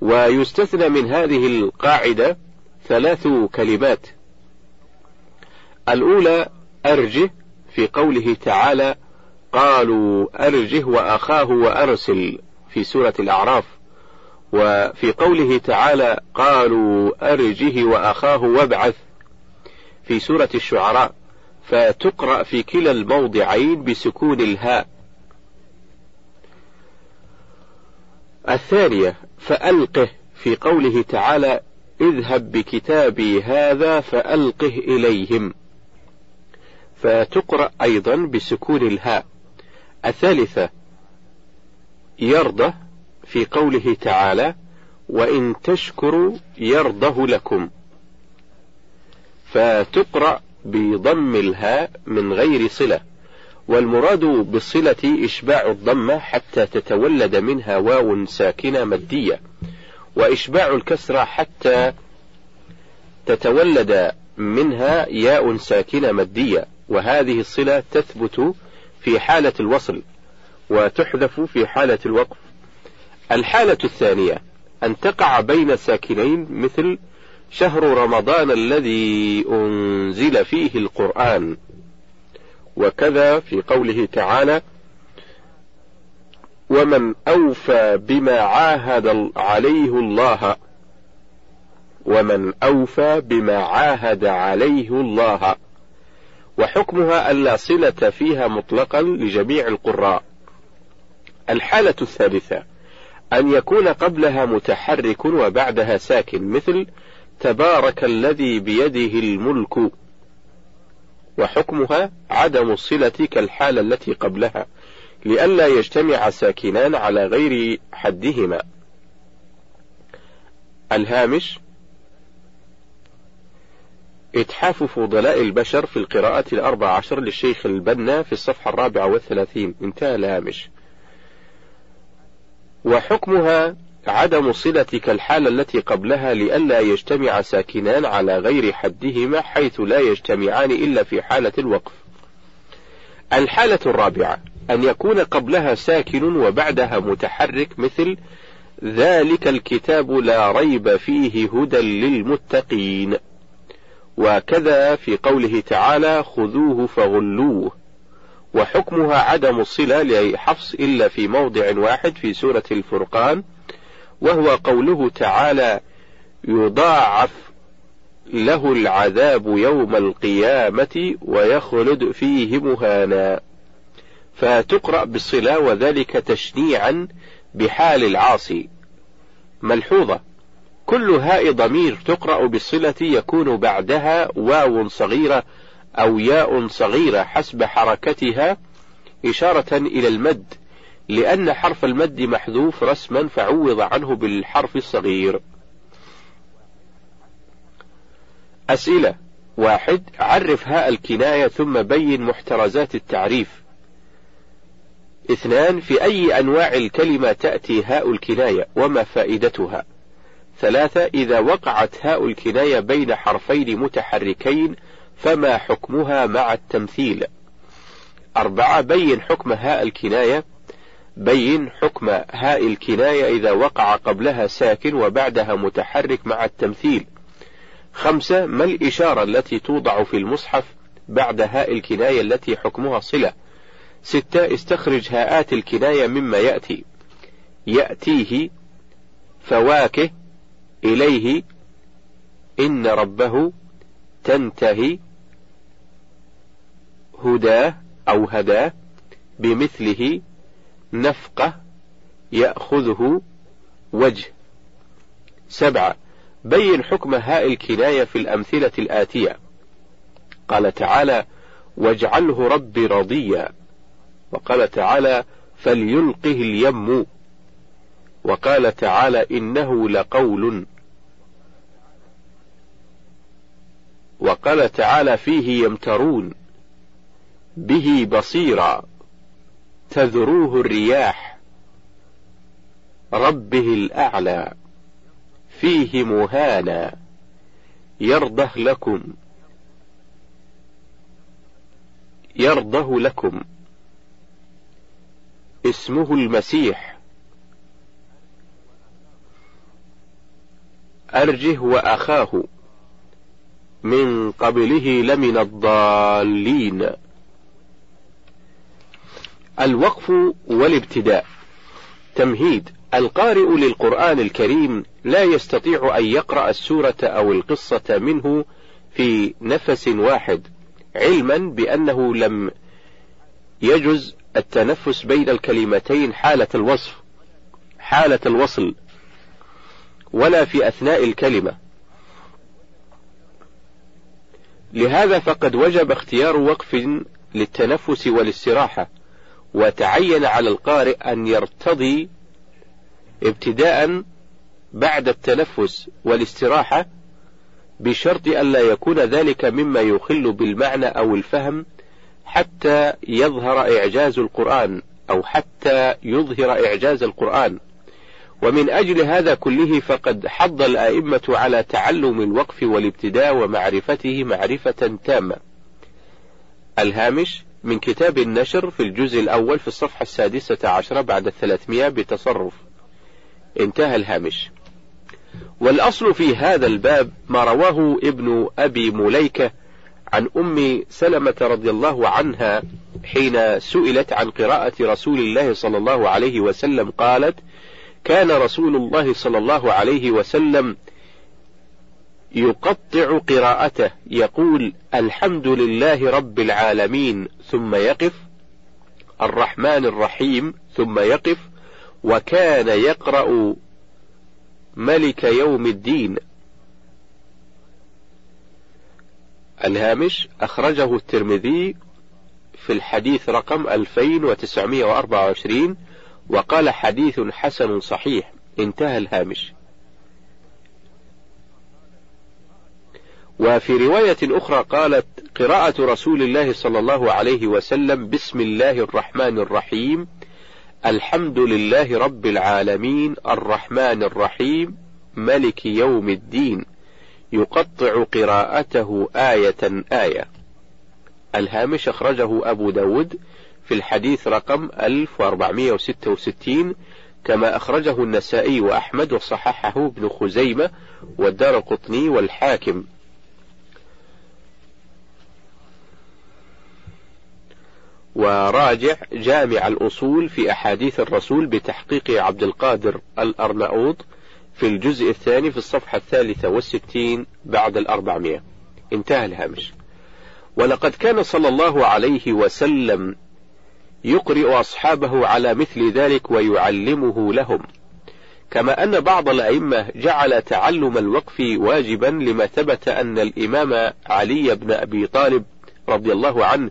ويستثنى من هذه القاعدة ثلاث كلمات. الأولى أرجه في قوله تعالى قالوا أرجه وأخاه وأرسل في سورة الأعراف. وفي قوله تعالى قالوا أرجه وأخاه وابعث في سورة الشعراء فتقرأ في كلا الموضعين بسكون الهاء. الثانية فألقه في قوله تعالى اذهب بكتابي هذا فألقه إليهم. فتقرأ أيضا بسكون الهاء. الثالثة يرضى في قوله تعالى وإن تشكروا يرضه لكم. فتقرأ بضم الهاء من غير صلة والمراد بالصلة إشباع الضمة حتى تتولد منها واو ساكنة مدية وإشباع الكسرة حتى تتولد منها ياء ساكنة مدية وهذه الصلة تثبت في حالة الوصل وتحذف في حالة الوقف. الحالة الثانية أن تقع بين ساكنين مثل شهر رمضان الذي أنزل فيه القرآن. وكذا في قوله تعالى ومن أوفى بما عاهد عليه الله. ومن أوفى بما عاهد عليه الله. وحكمها ألا صلة فيها مطلقا لجميع القراء. الحالة الثالثة أن يكون قبلها متحرك وبعدها ساكن مثل تبارك الذي بيده الملك. وحكمها عدم الصلة كالحالة التي قبلها لئلا يجتمع ساكنان على غير حدهما. الهامش إتحاف فضلاء البشر في القراءة الأربع عشر للشيخ البنا في الصفحة الرابعة والثلاثين. انتهى الهامش. وحكمها عدم صلة كالحالة التي قبلها لئلا يجتمع ساكنان على غير حدهما حيث لا يجتمعان إلا في حالة الوقف. الحالة الرابعة أن يكون قبلها ساكن وبعدها متحرك مثل ذلك الكتاب لا ريب فيه هدى للمتقين. وكذا في قوله تعالى خذوه فغلوه وحكمها عدم الصلة لحفص إلا في موضع واحد في سورة الفرقان وهو قوله تعالى يضاعف له العذاب يوم القيامة ويخلد فيه مهانا فتقرأ بالصلة وذلك تشنيعا بحال العاصي. ملحوظة كل هاء ضمير تقرأ بالصلة يكون بعدها واو صغيرة أو ياء صغيرة حسب حركتها إشارة إلى المد لأن حرف المد محذوف رسما فعوض عنه بالحرف الصغير. أسئلة واحد عرف هاء الكناية ثم بين محترزات التعريف. اثنان في أي أنواع الكلمة تأتي هاء الكناية وما فائدتها؟ ثلاثة إذا وقعت هاء الكناية بين حرفين متحركين فما حكمها مع التمثيل؟ أربعة بين حكم هاء الكناية بين حكم هاء الكناية إذا وقع قبلها ساكن وبعدها متحرك مع التمثيل. خمسة ما الإشارة التي توضع في المصحف بعد هاء الكناية التي حكمها صلة. ستة استخرج هاءات الكناية مما يأتي. يأتيه فواكه إليه إن ربه تنتهي هداه أو هداه بمثله نفقة يأخذه وجه. سبعة بين حكم هاء الكناية في الأمثلة الآتية. قال تعالى واجعله ربي رضيا وقال تعالى فليلقه اليم وقال تعالى إنه لقول وقال تعالى فيه يمترون به بصيرا تذروه الرياح ربه الأعلى فيه مهانا يرضه لكم يرضه لكم اسمه المسيح أرجه وأخاه من قبله لمن الضالين. الوقف والابتداء. تمهيد. القارئ للقرآن الكريم لا يستطيع أن يقرأ السورة أو القصة منه في نفس واحد علما بأنه لم يجز التنفس بين الكلمتين حالة الوصف حالة الوصل ولا في أثناء الكلمة. لهذا فقد وجب اختيار وقف للتنفس والاستراحة وتعين على القارئ أن يرتضي ابتداء بعد التنفس والاستراحة بشرط ألا يكون ذلك مما يخل بالمعنى أو الفهم حتى يظهر إعجاز القرآن أو حتى يظهر إعجاز القرآن. ومن أجل هذا كله فقد حض الآئمة على تعلم الوقف والابتداء ومعرفته معرفة تامة. الهامش من كتاب النشر في الجزء الأول في الصفحة السادسة عشرة بعد الثلاثمائة بتصرف. انتهى الهامش. والأصل في هذا الباب ما رواه ابن أبي مليكة عن أم سلمة رضي الله عنها حين سئلت عن قراءة رسول الله صلى الله عليه وسلم قالت كان رسول الله صلى الله عليه وسلم يقطع قراءته يقول الحمد لله رب العالمين ثم يقف الرحمن الرحيم ثم يقف وكان يقرأ ملك يوم الدين. الهامش أخرجه الترمذي في الحديث رقم 2924 وقال حديث حسن صحيح. انتهى الهامش. وفي رواية أخرى قالت قراءة رسول الله صلى الله عليه وسلم بسم الله الرحمن الرحيم الحمد لله رب العالمين الرحمن الرحيم ملك يوم الدين يقطع قراءته آية آية. الهامش أخرجه أبو داود. في الحديث رقم 1466 كما أخرجه النسائي وأحمد وصححه ابن خزيمة والدار قطني والحاكم. وراجع جامع الأصول في أحاديث الرسول بتحقيق عبد القادر الأرناؤوط في الجزء الثاني في الصفحة الثالثة والستين بعد الأربعمائة. انتهى الهامش. ولقد كان صلى الله عليه وسلم يقرئ أصحابه على مثل ذلك ويعلمه لهم. كما أن بعض الأئمة جعل تعلم الوقف واجبا لما ثبت أن الإمام علي بن أبي طالب رضي الله عنه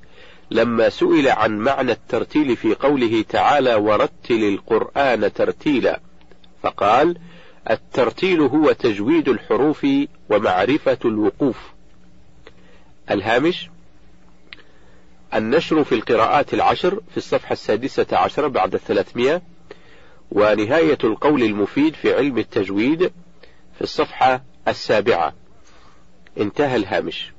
لما سئل عن معنى الترتيل في قوله تعالى ورتل القرآن ترتيلا فقال الترتيل هو تجويد الحروف ومعرفة الوقوف الهامش النشر في القراءات العشر في الصفحة السادسة عشر بعد الثلاثمائة ونهاية القول المفيد في علم التجويد في الصفحة السابعة. انتهى الهامش.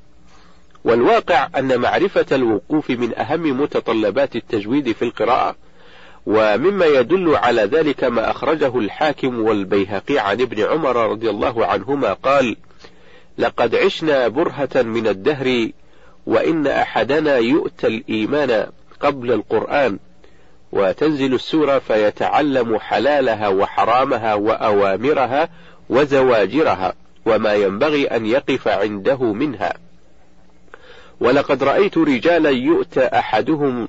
والواقع أن معرفة الوقوف من أهم متطلبات التجويد في القراءة ومما يدل على ذلك ما أخرجه الحاكم والبيهقي عن ابن عمر رضي الله عنهما قال لقد عشنا برهة من الدهر وإن أحدنا يؤتى الإيمان قبل القرآن وتنزل السورة فيتعلم حلالها وحرامها وأوامرها وزواجرها وما ينبغي أن يقف عنده منها. ولقد رأيت رجالا يؤتى أحدهم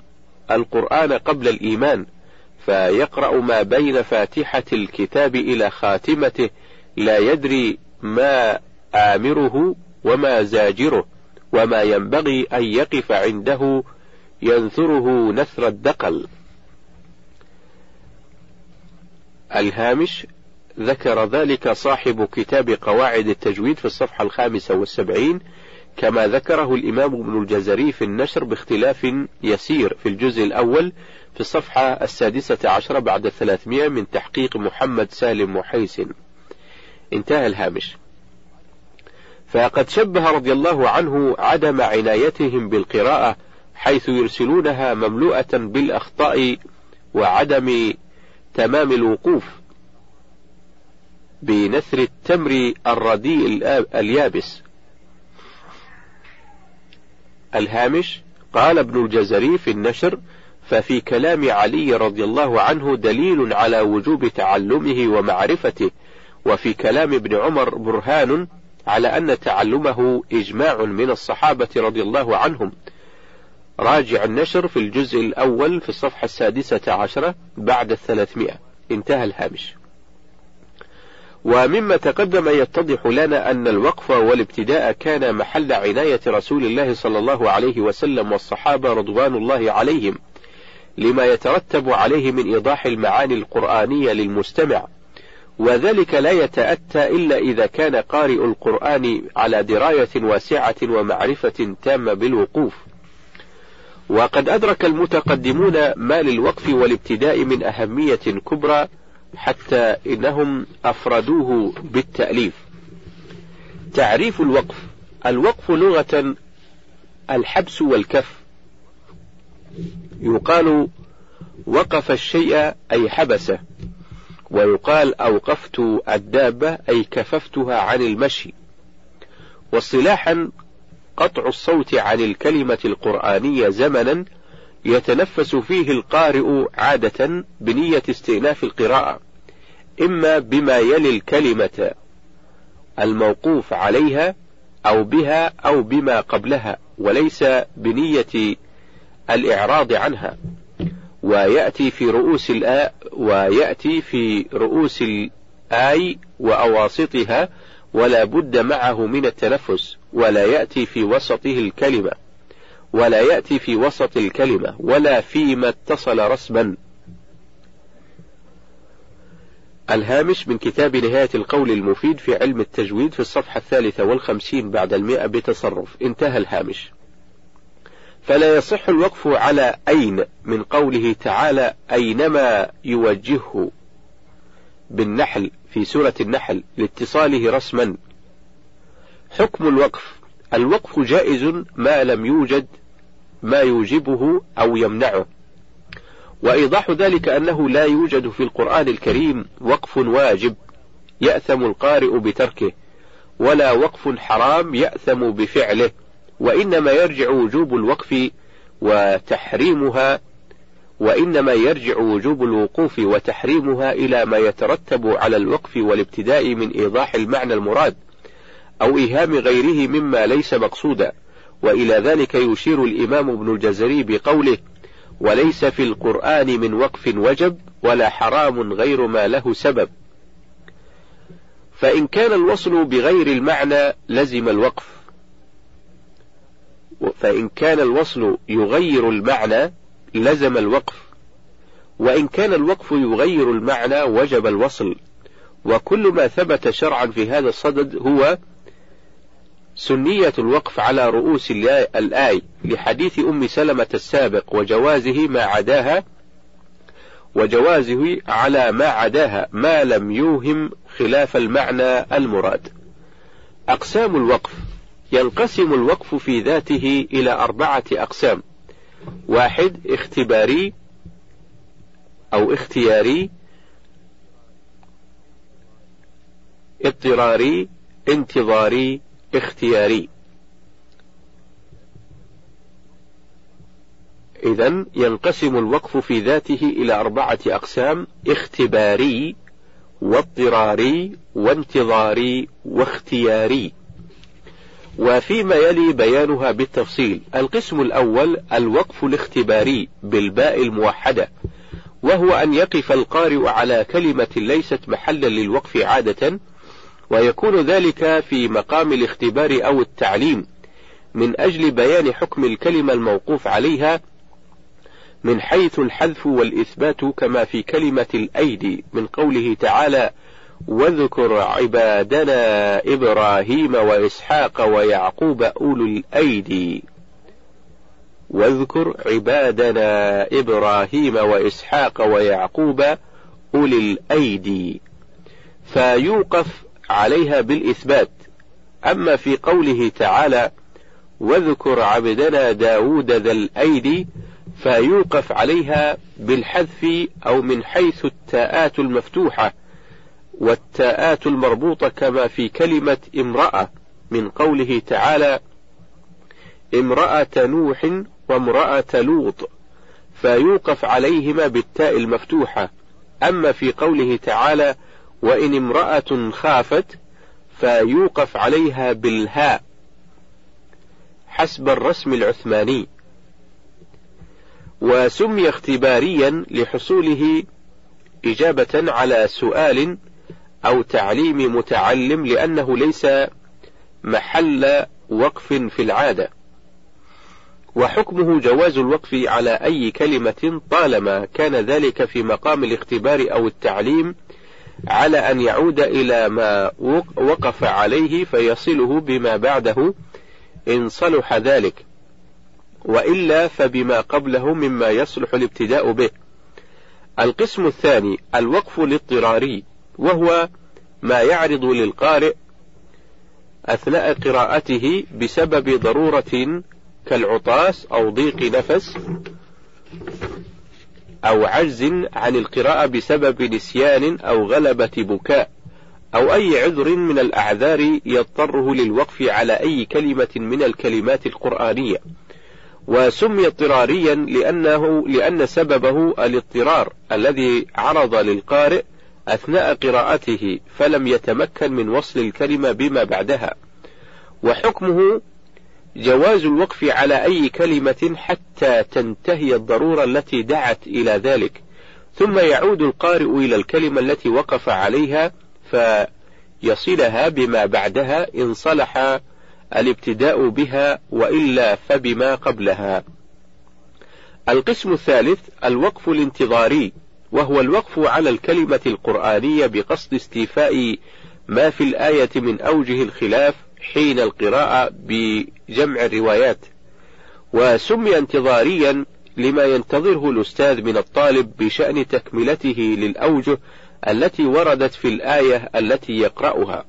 القرآن قبل الإيمان فيقرأ ما بين فاتحة الكتاب إلى خاتمته لا يدري ما آمره وما زاجره. وما ينبغي أن يقف عنده ينثره نثر الدقل. الهامش ذكر ذلك صاحب كتاب قواعد التجويد في الصفحة الخامسة والسبعين كما ذكره الإمام ابن الجزري في النشر باختلاف يسير في الجزء الأول في الصفحة السادسة عشرة بعد الثلاثمائة من تحقيق محمد سالم محيسن. انتهى الهامش. فقد شبه رضي الله عنه عدم عنايتهم بالقراءة حيث يرسلونها مملوءة بالأخطاء وعدم تمام الوقوف بنثر التمر الرديء اليابس. الهامش قال ابن الجزري في النشر ففي كلام علي رضي الله عنه دليل على وجوب تعلمه ومعرفته وفي كلام ابن عمر برهان على أن تعلمه إجماع من الصحابة رضي الله عنهم. راجع النشر في الجزء الأول في الصفحة السادسة عشرة بعد الثلاثمائة. انتهى الهامش. ومما تقدم يتضح لنا أن الوقف والابتداء كان محل عناية رسول الله صلى الله عليه وسلم والصحابة رضوان الله عليهم لما يترتب عليه من إيضاح المعاني القرآنية للمستمع. وذلك لا يتأتى إلا إذا كان قارئ القرآن على دراية واسعة ومعرفة تامة بالوقوف. وقد أدرك المتقدمون ما للوقف والابتداء من أهمية كبرى حتى إنهم أفردوه بالتأليف. تعريف الوقف. الوقف لغة الحبس والكف. يقال وقف الشيء أي حبسه. ويقال أوقفت الدابة أي كففتها عن المشي. واصطلاحا قطع الصوت عن الكلمة القرآنية زمنا يتنفس فيه القارئ عادة بنية استئناف القراءة إما بما يلي الكلمة الموقوف عليها أو بها أو بما قبلها وليس بنية الإعراض عنها. ويأتي في رؤوس الآ ويأتي في رؤوس الآي وأواسطها ولا بد معه من التنفس ولا يأتي في وسطه الكلمة ولا يأتي في وسط الكلمة ولا فيما اتصل رسما. الهامش من كتاب نهاية القول المفيد في علم التجويد في الصفحة الثالثة والخمسين بعد المئة بتصرف. انتهى الهامش. فلا يصح الوقف على أين من قوله تعالى أينما يوجهه بالنحل في سورة النحل لاتصاله رسما. حكم الوقف الوقف جائز ما لم يوجد ما يوجبه أو يمنعه. وإيضاح ذلك أنه لا يوجد في القرآن الكريم وقف واجب يأثم القارئ بتركه ولا وقف حرام يأثم بفعله. وإنما يرجع وجوب الوقف وتحريمها وإنما يرجع وجوب الوقوف وتحريمها إلى ما يترتب على الوقف والابتداء من إيضاح المعنى المراد أو إيهام غيره مما ليس مقصودا. وإلى ذلك يشير الإمام ابن الجزري بقوله وليس في القرآن من وقف وجب ولا حرام غير ما له سبب فإن كان الوصل بغير المعنى لزم الوقف. فإن كان الوصل يغير المعنى لزم الوقف. وإن كان الوقف يغير المعنى وجب الوصل. وكل ما ثبت شرعا في هذا الصدد هو سنية الوقف على رؤوس الآي لحديث أم سلمة السابق وجوازه ما عداها وجوازه على ما عداها ما لم يوهم خلاف المعنى المراد. أقسام الوقف ينقسم الوقف في ذاته إلى أربعة أقسام. واحد اختباري أو اختياري اضطراري انتظاري اختياري. إذا ينقسم الوقف في ذاته إلى أربعة أقسام اختباري واضطراري وانتظاري واختياري. وفيما يلي بيانها بالتفصيل. القسم الأول الوقف الاختباري بالباء الموحدة وهو أن يقف القارئ على كلمة ليست محلا للوقف عادة ويكون ذلك في مقام الاختبار أو التعليم من أجل بيان حكم الكلمة الموقوف عليها من حيث الحذف والإثبات كما في كلمة الأيدي من قوله تعالى واذكر عبادنا إبراهيم وإسحاق ويعقوب أولو الأيدي. واذكر عبادنا إبراهيم وإسحاق ويعقوب أولي الأيدي. فيوقف عليها بالإثبات. أما في قوله تعالى واذكر عبدنا داود ذا الأيدي فيوقف عليها بالحذف أو من حيث التاءات المفتوحة. والتاءات المربوطة كما في كلمة امرأة من قوله تعالى امرأة نوح وامرأة لوط فيوقف عليهما بالتاء المفتوحة. أما في قوله تعالى وإن امرأة خافت فيوقف عليها بالهاء حسب الرسم العثماني. وسمي اختباريا لحصوله إجابة على سؤال أو تعليم متعلم لأنه ليس محل وقف في العادة. وحكمه جواز الوقف على أي كلمة طالما كان ذلك في مقام الاختبار أو التعليم على أن يعود إلى ما وقف عليه فيصله بما بعده إن صلح ذلك وإلا فبما قبله مما يصلح الابتداء به. القسم الثاني الوقف الاضطراري وهو ما يعرض للقارئ أثناء قراءته بسبب ضرورة كالعطاس أو ضيق نفس أو عجز عن القراءة بسبب نسيان أو غلبة بكاء أو أي عذر من الأعذار يضطره للوقف على أي كلمة من الكلمات القرآنية. وسمي اضطراريا لأنه لأن سببه الاضطرار الذي عرض للقارئ أثناء قراءته فلم يتمكن من وصل الكلمة بما بعدها وحكمه جواز الوقف على أي كلمة حتى تنتهي الضرورة التي دعت إلى ذلك ثم يعود القارئ إلى الكلمة التي وقف عليها فيصلها بما بعدها إن صلح الابتداء بها وإلا فبما قبلها. القسم الثالث الوقف الانتظاري وهو الوقف على الكلمة القرآنية بقصد استيفاء ما في الآية من أوجه الخلاف حين القراءة بجمع الروايات. وسمي انتظاريا لما ينتظره الأستاذ من الطالب بشأن تكملته للأوجه التي وردت في الآية التي يقرأها.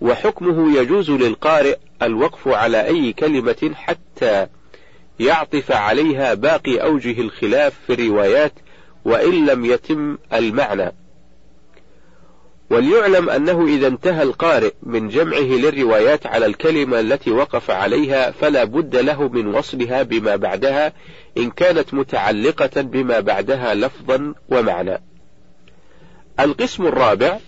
وحكمه يجوز للقارئ الوقف على أي كلمة حتى يعطف عليها باقي أوجه الخلاف في الروايات وإن لم يتم المعنى وليعلم أنه إذا انتهى القارئ من جمعه للروايات على الكلمة التي وقف عليها فلا بد له من وصلها بما بعدها إن كانت متعلقة بما بعدها لفظا ومعنى. القسم الرابع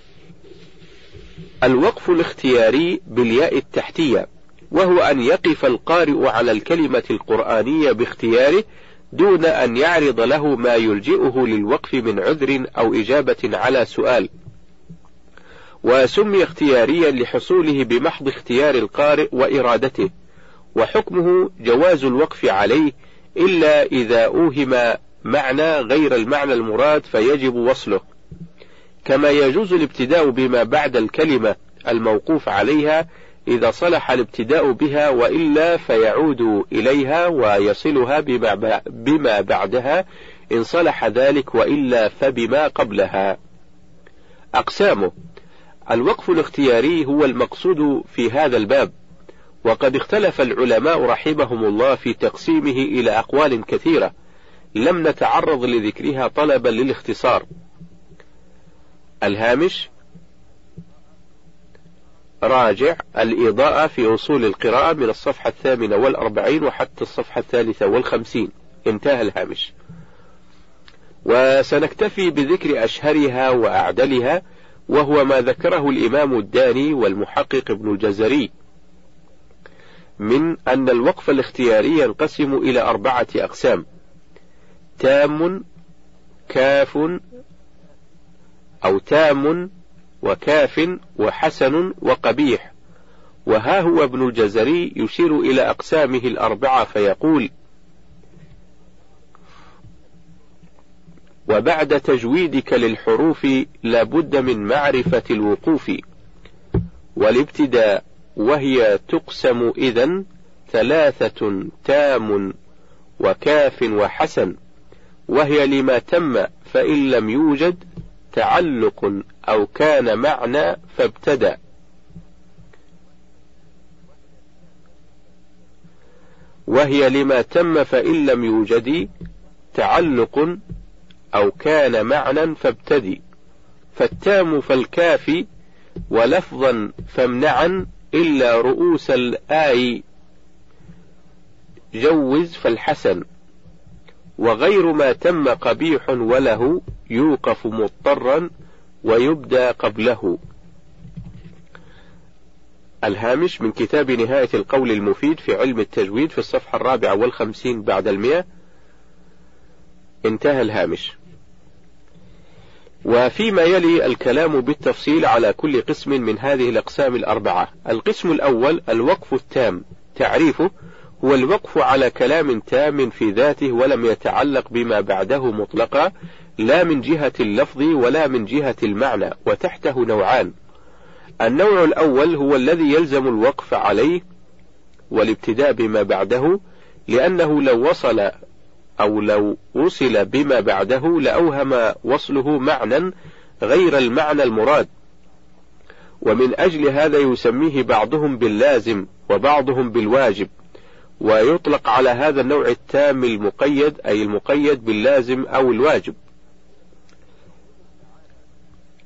الوقف الاختياري بالياء التحتية وهو أن يقف القارئ على الكلمة القرآنية باختياره دون أن يعرض له ما يلجئه للوقف من عذر أو إجابة على سؤال. وسمي اختياريا لحصوله بمحض اختيار القارئ وإرادته وحكمه جواز الوقف عليه إلا إذا أوهم معنى غير المعنى المراد فيجب وصله. كما يجوز الابتداء بما بعد الكلمة الموقوف عليها إذا صلح الابتداء بها وإلا فيعود إليها ويصلها بما بعدها إن صلح ذلك وإلا فبما قبلها. أقسامه الوقف الاختياري هو المقصود في هذا الباب، وقد اختلف العلماء رحمهم الله في تقسيمه إلى أقوال كثيرة، لم نتعرض لذكرها طلبا للاختصار. الهامش راجع الإضاءة في أصول القراءة من الصفحة الثامنة والأربعين وحتى الصفحة الثالثة والخمسين. انتهى الهامش. وسنكتفي بذكر أشهرها وأعدلها وهو ما ذكره الإمام الداني والمحقق ابن الجزري من أن الوقف الاختياري ينقسم إلى أربعة أقسام تام كاف أو تام وكاف وحسن وقبيح. وها هو ابن الجزري يشير إلى أقسامه الأربعة فيقول وبعد تجويدك للحروف لابد من معرفة الوقوف. والابتداء وهي تقسم إذا ثلاثة تام وكاف وحسن وهي لما تم فإن لم يوجد تعلق أو كان معنى فابتدأ. وهي لما تم فإن لم يوجد تعلق أو كان معنى فابتدي فالتام فالكافي ولفظا فامنعا إلا رؤوس الآي. جوز فالحسن. وغير ما تم قبيح وله يوقف مضطرا ويبدى قبله. الهامش من كتاب نهاية القول المفيد في علم التجويد في الصفحة الرابعة والخمسين بعد المئة. انتهى الهامش. وفيما يلي الكلام بالتفصيل على كل قسم من هذه الأقسام الأربعة. القسم الأول الوقف التام. تعريفه هو الوقف على كلام تام في ذاته ولم يتعلق بما بعده مطلقا. لا من جهة اللفظ ولا من جهة المعنى وتحته نوعان. النوع الأول هو الذي يلزم الوقف عليه والابتداء بما بعده لأنه لو وصل أو لو وصل بما بعده لأوهم وصله معنى غير المعنى المراد. ومن أجل هذا يسميه بعضهم باللازم وبعضهم بالواجب. ويطلق على هذا النوع التام المقيد أي المقيد باللازم أو الواجب.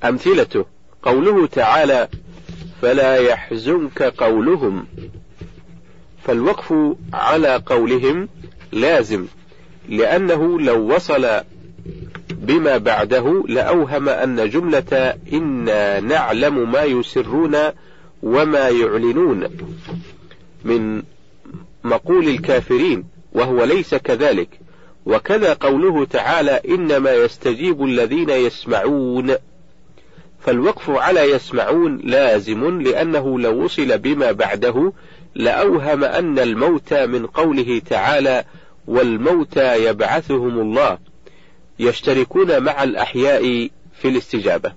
أمثلته. قوله تعالى فلا يحزنك قولهم. فالوقف على قولهم لازم لأنه لو وصل بما بعده لأوهم أن جملة إنا نعلم ما يسرون وما يعلنون من مقول الكافرين وهو ليس كذلك. وكذا قوله تعالى إنما يستجيب الذين يسمعون. فالوقف على يسمعون لازم لأنه لو وصل بما بعده لأوهم أن الموت من قوله تعالى والموتى يبعثهم الله يشتركون مع الأحياء في الاستجابة.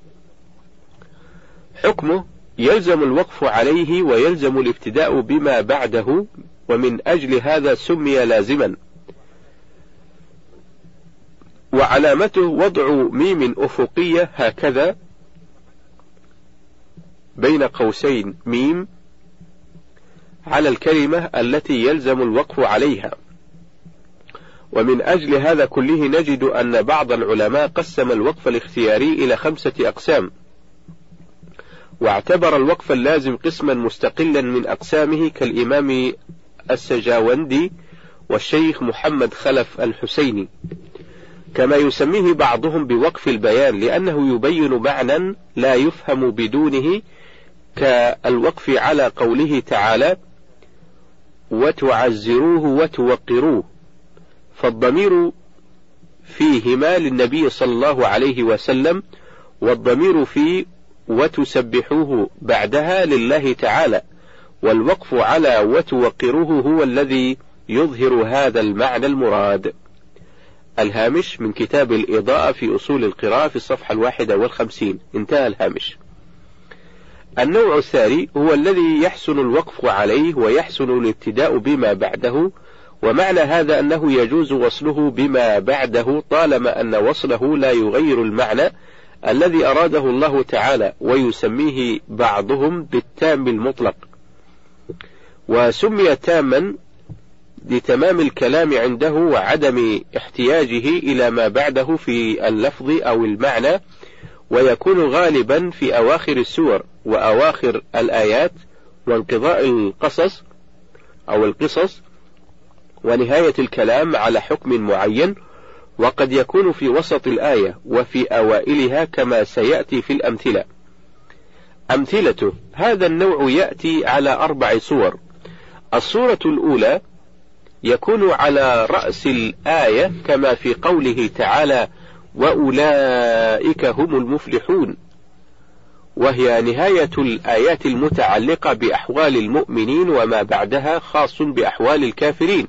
حكمه يلزم الوقف عليه ويلزم الابتداء بما بعده ومن أجل هذا سمي لازما. وعلامته وضع ميم أفقية هكذا بين قوسين ميم على الكلمة التي يلزم الوقف عليها. ومن أجل هذا كله نجد أن بعض العلماء قسم الوقف الاختياري إلى خمسة أقسام واعتبر الوقف اللازم قسما مستقلا من أقسامه كالإمام السجاوندي والشيخ محمد خلف الحسيني. كما يسميه بعضهم بوقف البيان لأنه يبين معنى لا يفهم بدونه كالوقف على قوله تعالى وتعزروه وتوقروه فالضمير فيهما للنبي صلى الله عليه وسلم والضمير في وتسبحوه بعدها لله تعالى والوقف على وتوقروه هو الذي يظهر هذا المعنى المراد. الهامش من كتاب الإضاءة في أصول القراءة في الصفحة الواحدة والخمسين. انتهى الهامش. النوع الثاني هو الذي يحسن الوقف عليه ويحسن الابتداء بما بعده ومعنى هذا أنه يجوز وصله بما بعده طالما أن وصله لا يغير المعنى الذي أراده الله تعالى ويسميه بعضهم بالتام المطلق. وسمي تاما لتمام الكلام عنده وعدم احتياجه إلى ما بعده في اللفظ أو المعنى ويكون غالبا في أواخر السور. وأواخر الآيات وانقضاء القصص أو القصص ونهاية الكلام على حكم معين وقد يكون في وسط الآية وفي أوائلها كما سيأتي في الأمثلة. أمثلته هذا النوع يأتي على أربع صور. الصورة الأولى يكون على رأس الآية كما في قوله تعالى: وأولئك هم المفلحون. وهي نهاية الآيات المتعلقة بأحوال المؤمنين وما بعدها خاص بأحوال الكافرين.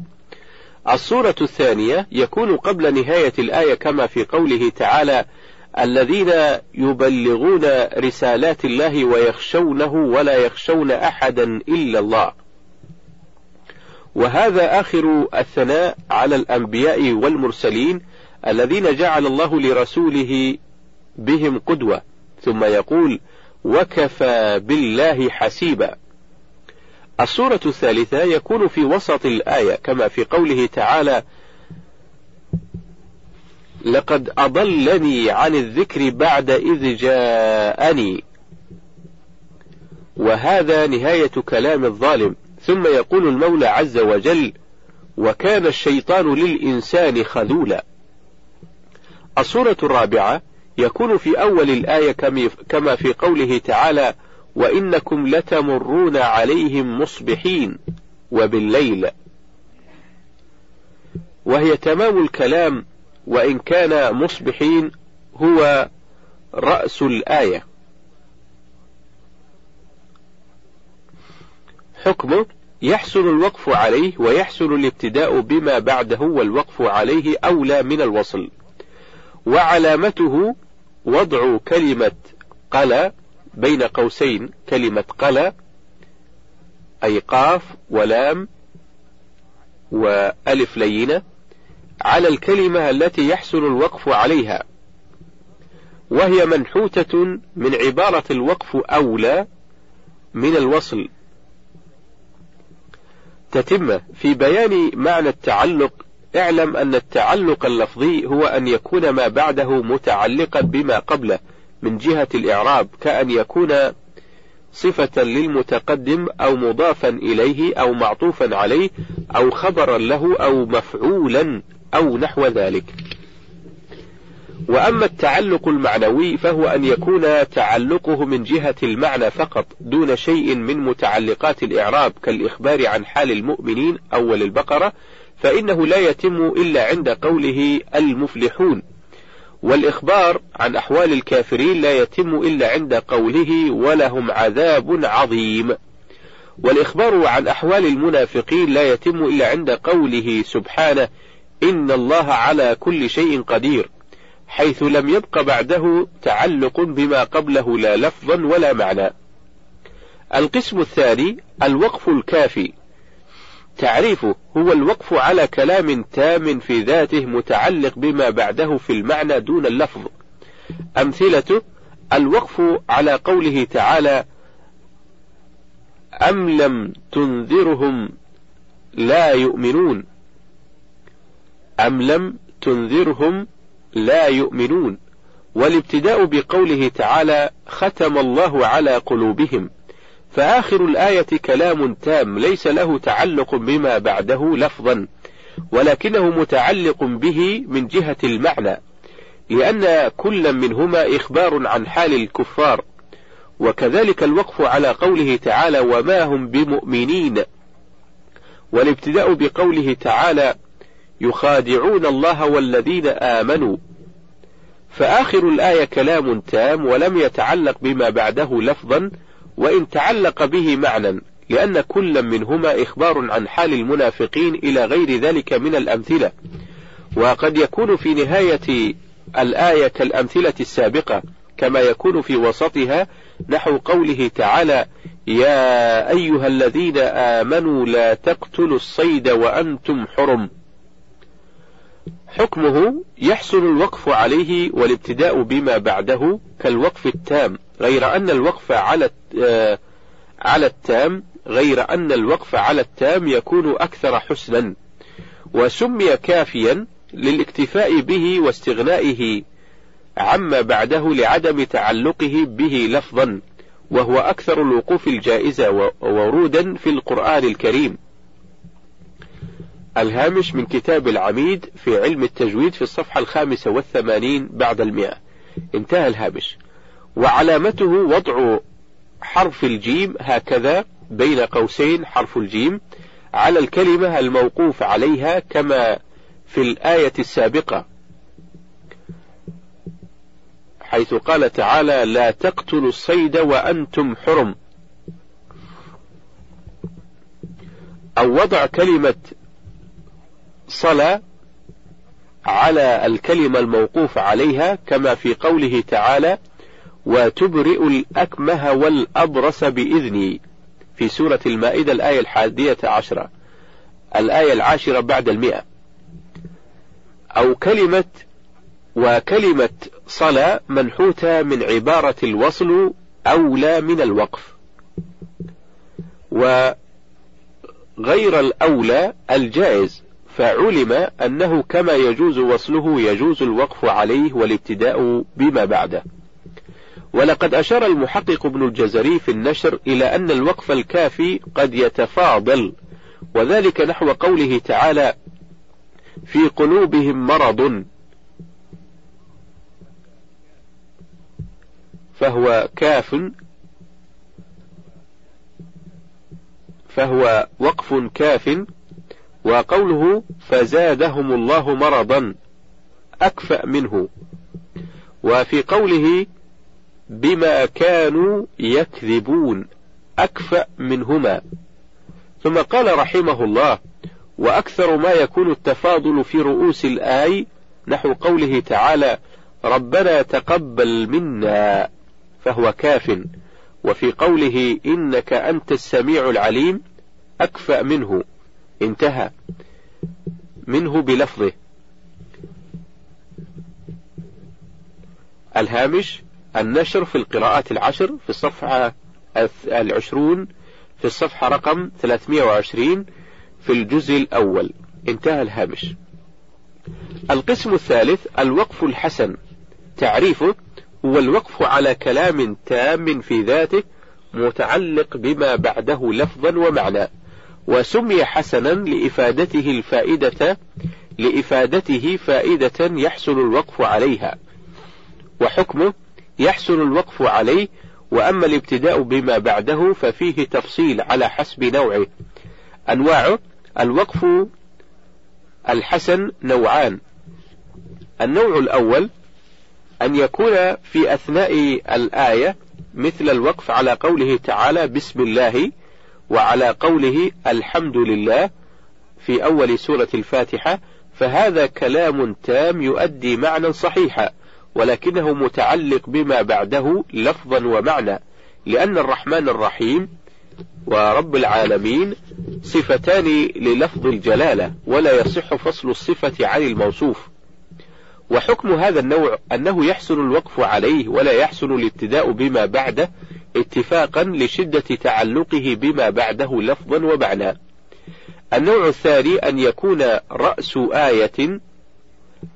الصورة الثانية يكون قبل نهاية الآية كما في قوله تعالى الذين يبلغون رسالات الله ويخشونه ولا يخشون أحدا إلا الله وهذا آخر الثناء على الأنبياء والمرسلين الذين جعل الله لرسوله بهم قدوة ثم يقول وكفى بالله حسيبا. الصورة الثالثة يكون في وسط الآية كما في قوله تعالى لقد أضلني عن الذكر بعد إذ جاءني. وهذا نهاية كلام الظالم. ثم يقول المولى عز وجل وكان الشيطان للإنسان خذولا. الصورة الرابعة يكون في أول الآية كما في قوله تعالى وإنكم لتمرون عليهم مصبحين وبالليل. وهي تمام الكلام وإن كان مصبحين هو رأس الآية. حكمه يحسن الوقف عليه ويحسن الابتداء بما بعده والوقف عليه أولى من الوصل. وعلامته وضع كلمة قلى بين قوسين كلمة قلى أي قاف ولام وألف لينة على الكلمة التي يحسن الوقف عليها. وهي منحوتة من عبارة الوقف أولى من الوصل. تتم في بيان معنى التعلق اعلم أن التعلق اللفظي هو أن يكون ما بعده متعلقا بما قبله من جهة الإعراب كأن يكون صفة للمتقدم أو مضافا إليه أو معطوفا عليه أو خبرا له أو مفعولا أو نحو ذلك. وأما التعلق المعنوي فهو أن يكون تعلقه من جهة المعنى فقط دون شيء من متعلقات الإعراب كالإخبار عن حال المؤمنين أول البقرة فإنه لا يتم إلا عند قوله المفلحون. والإخبار عن أحوال الكافرين لا يتم إلا عند قوله ولهم عذاب عظيم. والإخبار عن أحوال المنافقين لا يتم إلا عند قوله سبحانه إن الله على كل شيء قدير. حيث لم يبق بعده تعلق بما قبله لا لفظا ولا معنى. القسم الثاني الوقف الكافي. تعريفه هو الوقف على كلام تام في ذاته متعلق بما بعده في المعنى دون اللفظ. أمثلته الوقف على قوله تعالى أم لم تنذرهم لا يؤمنون. أم لم تنذرهم لا يؤمنون والابتداء بقوله تعالى ختم الله على قلوبهم فآخر الآية كلام تام ليس له تعلق بما بعده لفظا ولكنه متعلق به من جهة المعنى لأن كل منهما إخبار عن حال الكفار. وكذلك الوقف على قوله تعالى وما هم بمؤمنين والابتداء بقوله تعالى يخادعون الله والذين آمنوا فآخر الآية كلام تام ولم يتعلق بما بعده لفظا وإن تعلق به معنى لأن كل منهما إخبار عن حال المنافقين إلى غير ذلك من الأمثلة. وقد يكون في نهاية الآية كالأمثلة السابقة كما يكون في وسطها نحو قوله تعالى يا أيها الذين آمنوا لا تقتلوا الصيد وأنتم حرم حكمه يحسن الوقف عليه والابتداء بما بعده كالوقف التام غير أن الوقف على آه، على التام غير أن الوقف على التام يكون أكثر حسنا وسمي كافيا للاكتفاء به واستغنائه عما بعده لعدم تعلقه به لفظا وهو أكثر الوقوف الجائزة ورودا في القرآن الكريم. الهامش من كتاب العميد في علم التجويد في الصفحة الخامسة والثمانين بعد المئة. انتهى الهامش. وعلامته وضع حرف الجيم هكذا بين قوسين حرف الجيم على الكلمة الموقوف عليها كما في الآية السابقة حيث قال تعالى لا تقتلوا الصيد وأنتم حرم. أو وضع كلمة صلى على الكلمة الموقوف عليها كما في قوله تعالى وتبرئ الأكمه والأبرص بإذني في سورة المائدة الآية الحادية عشرة الآية العاشرة بعد المئة. أو كلمة وكلمة صلى منحوتة من عبارة الوصل أولى من الوقف. وغير الأولى الجائز. فعلم أنه كما يجوز وصله يجوز الوقف عليه والابتداء بما بعده. ولقد أشار المحقق ابن الجزري في النشر إلى أن الوقف الكافي قد يتفاضل وذلك نحو قوله تعالى في قلوبهم مرض فهو كاف فهو وقف كاف وقوله فزادهم الله مرضا أكفأ منه. وفي قوله بما كانوا يكذبون أكفأ منهما. ثم قال رحمه الله وأكثر ما يكون التفاضل في رؤوس الآي نحو قوله تعالى ربنا تقبل منا فهو كاف. وفي قوله إنك أنت السميع العليم أكفأ منه. انتهى. منه بلفظه. الهامش النشر في القراءات العشر في الصفحة العشرون في الصفحة رقم 320 في الجزء الأول. انتهى الهامش. القسم الثالث الوقف الحسن. تعريفه هو الوقف على كلام تام في ذاته متعلق بما بعده لفظا ومعنى. وسمي حسنا لإفادته الفائدة لإفادته فائدة يحصل الوقف عليها. وحكمه يحصل الوقف عليه وأما الابتداء بما بعده ففيه تفصيل على حسب نوعه. أنواعه الوقف الحسن نوعان. النوع الأول أن يكون في أثناء الآية مثل الوقف على قوله تعالى بسم الله وعلى قوله الحمد لله في أول سورة الفاتحة فهذا كلام تام يؤدي معنى صحيحا ولكنه متعلق بما بعده لفظا ومعنى لأن الرحمن الرحيم ورب العالمين صفتان للفظ الجلالة ولا يصح فصل الصفة عن الموصوف. وحكم هذا النوع أنه يحسن الوقف عليه ولا يحسن الابتداء بما بعده اتفاقا لشدة تعلقه بما بعده لفظا ومعنى. النوع الثاني أن يكون رأس آية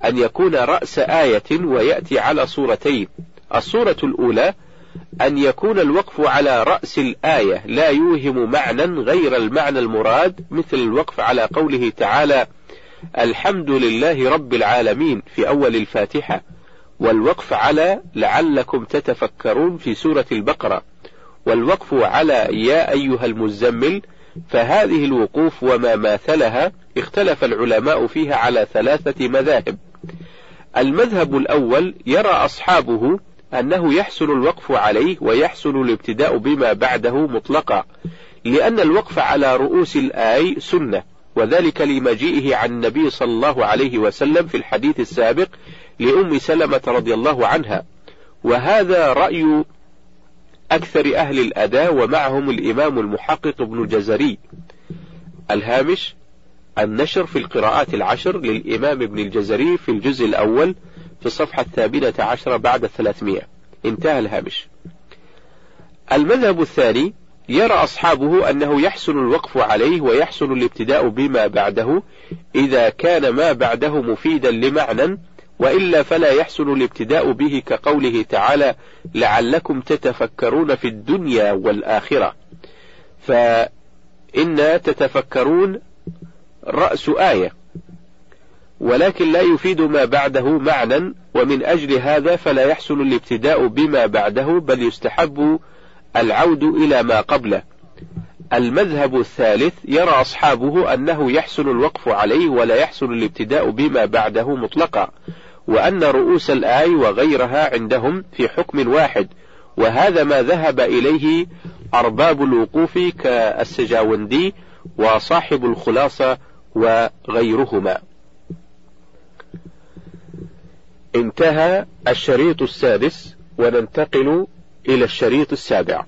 أن يكون رأس آية ويأتي على صورتين. الصورة الأولى أن يكون الوقف على رأس الآية لا يوهم معنى غير المعنى المراد مثل الوقف على قوله تعالى الحمد لله رب العالمين في أول الفاتحة والوقف على لعلكم تتفكرون في سورة البقرة. والوقف على يا أيها المزمل فهذه الوقوف وما ماثلها اختلف العلماء فيها على ثلاثة مذاهب. المذهب الأول يرى أصحابه أنه يحسن الوقف عليه ويحسن الابتداء بما بعده مطلقا لأن الوقف على رؤوس الآي سنة وذلك لمجيئه عن النبي صلى الله عليه وسلم في الحديث السابق لأم سلمة رضي الله عنها. وهذا رأي أكثر أهل الأداء ومعهم الإمام المحقق ابن الجزري الهامش النشر في القراءات العشر للإمام ابن الجزري في الجزء الأول في الصفحة الثامنة عشرة بعد الثلاثمائة. انتهى الهامش. المذهب الثاني يرى أصحابه أنه يحسن الوقف عليه ويحسن الابتداء بما بعده إذا كان ما بعده مفيدا لمعنى وإلا فلا يحسن الابتداء به كقوله تعالى لعلكم تتفكرون في الدنيا والآخرة. فإن تتفكرون رأس آية. ولكن لا يفيد ما بعده معنى ومن أجل هذا فلا يحسن الابتداء بما بعده بل يستحب العود إلى ما قبله. المذهب الثالث يرى أصحابه أنه يحسن الوقف عليه ولا يحسن الابتداء بما بعده مطلقا. وأن رؤوس الآي وغيرها عندهم في حكم واحد وهذا ما ذهب إليه أرباب الوقوف كالسجاوندي وصاحب الخلاصة وغيرهما. انتهى الشريط السادس وننتقل إلى الشريط السابع.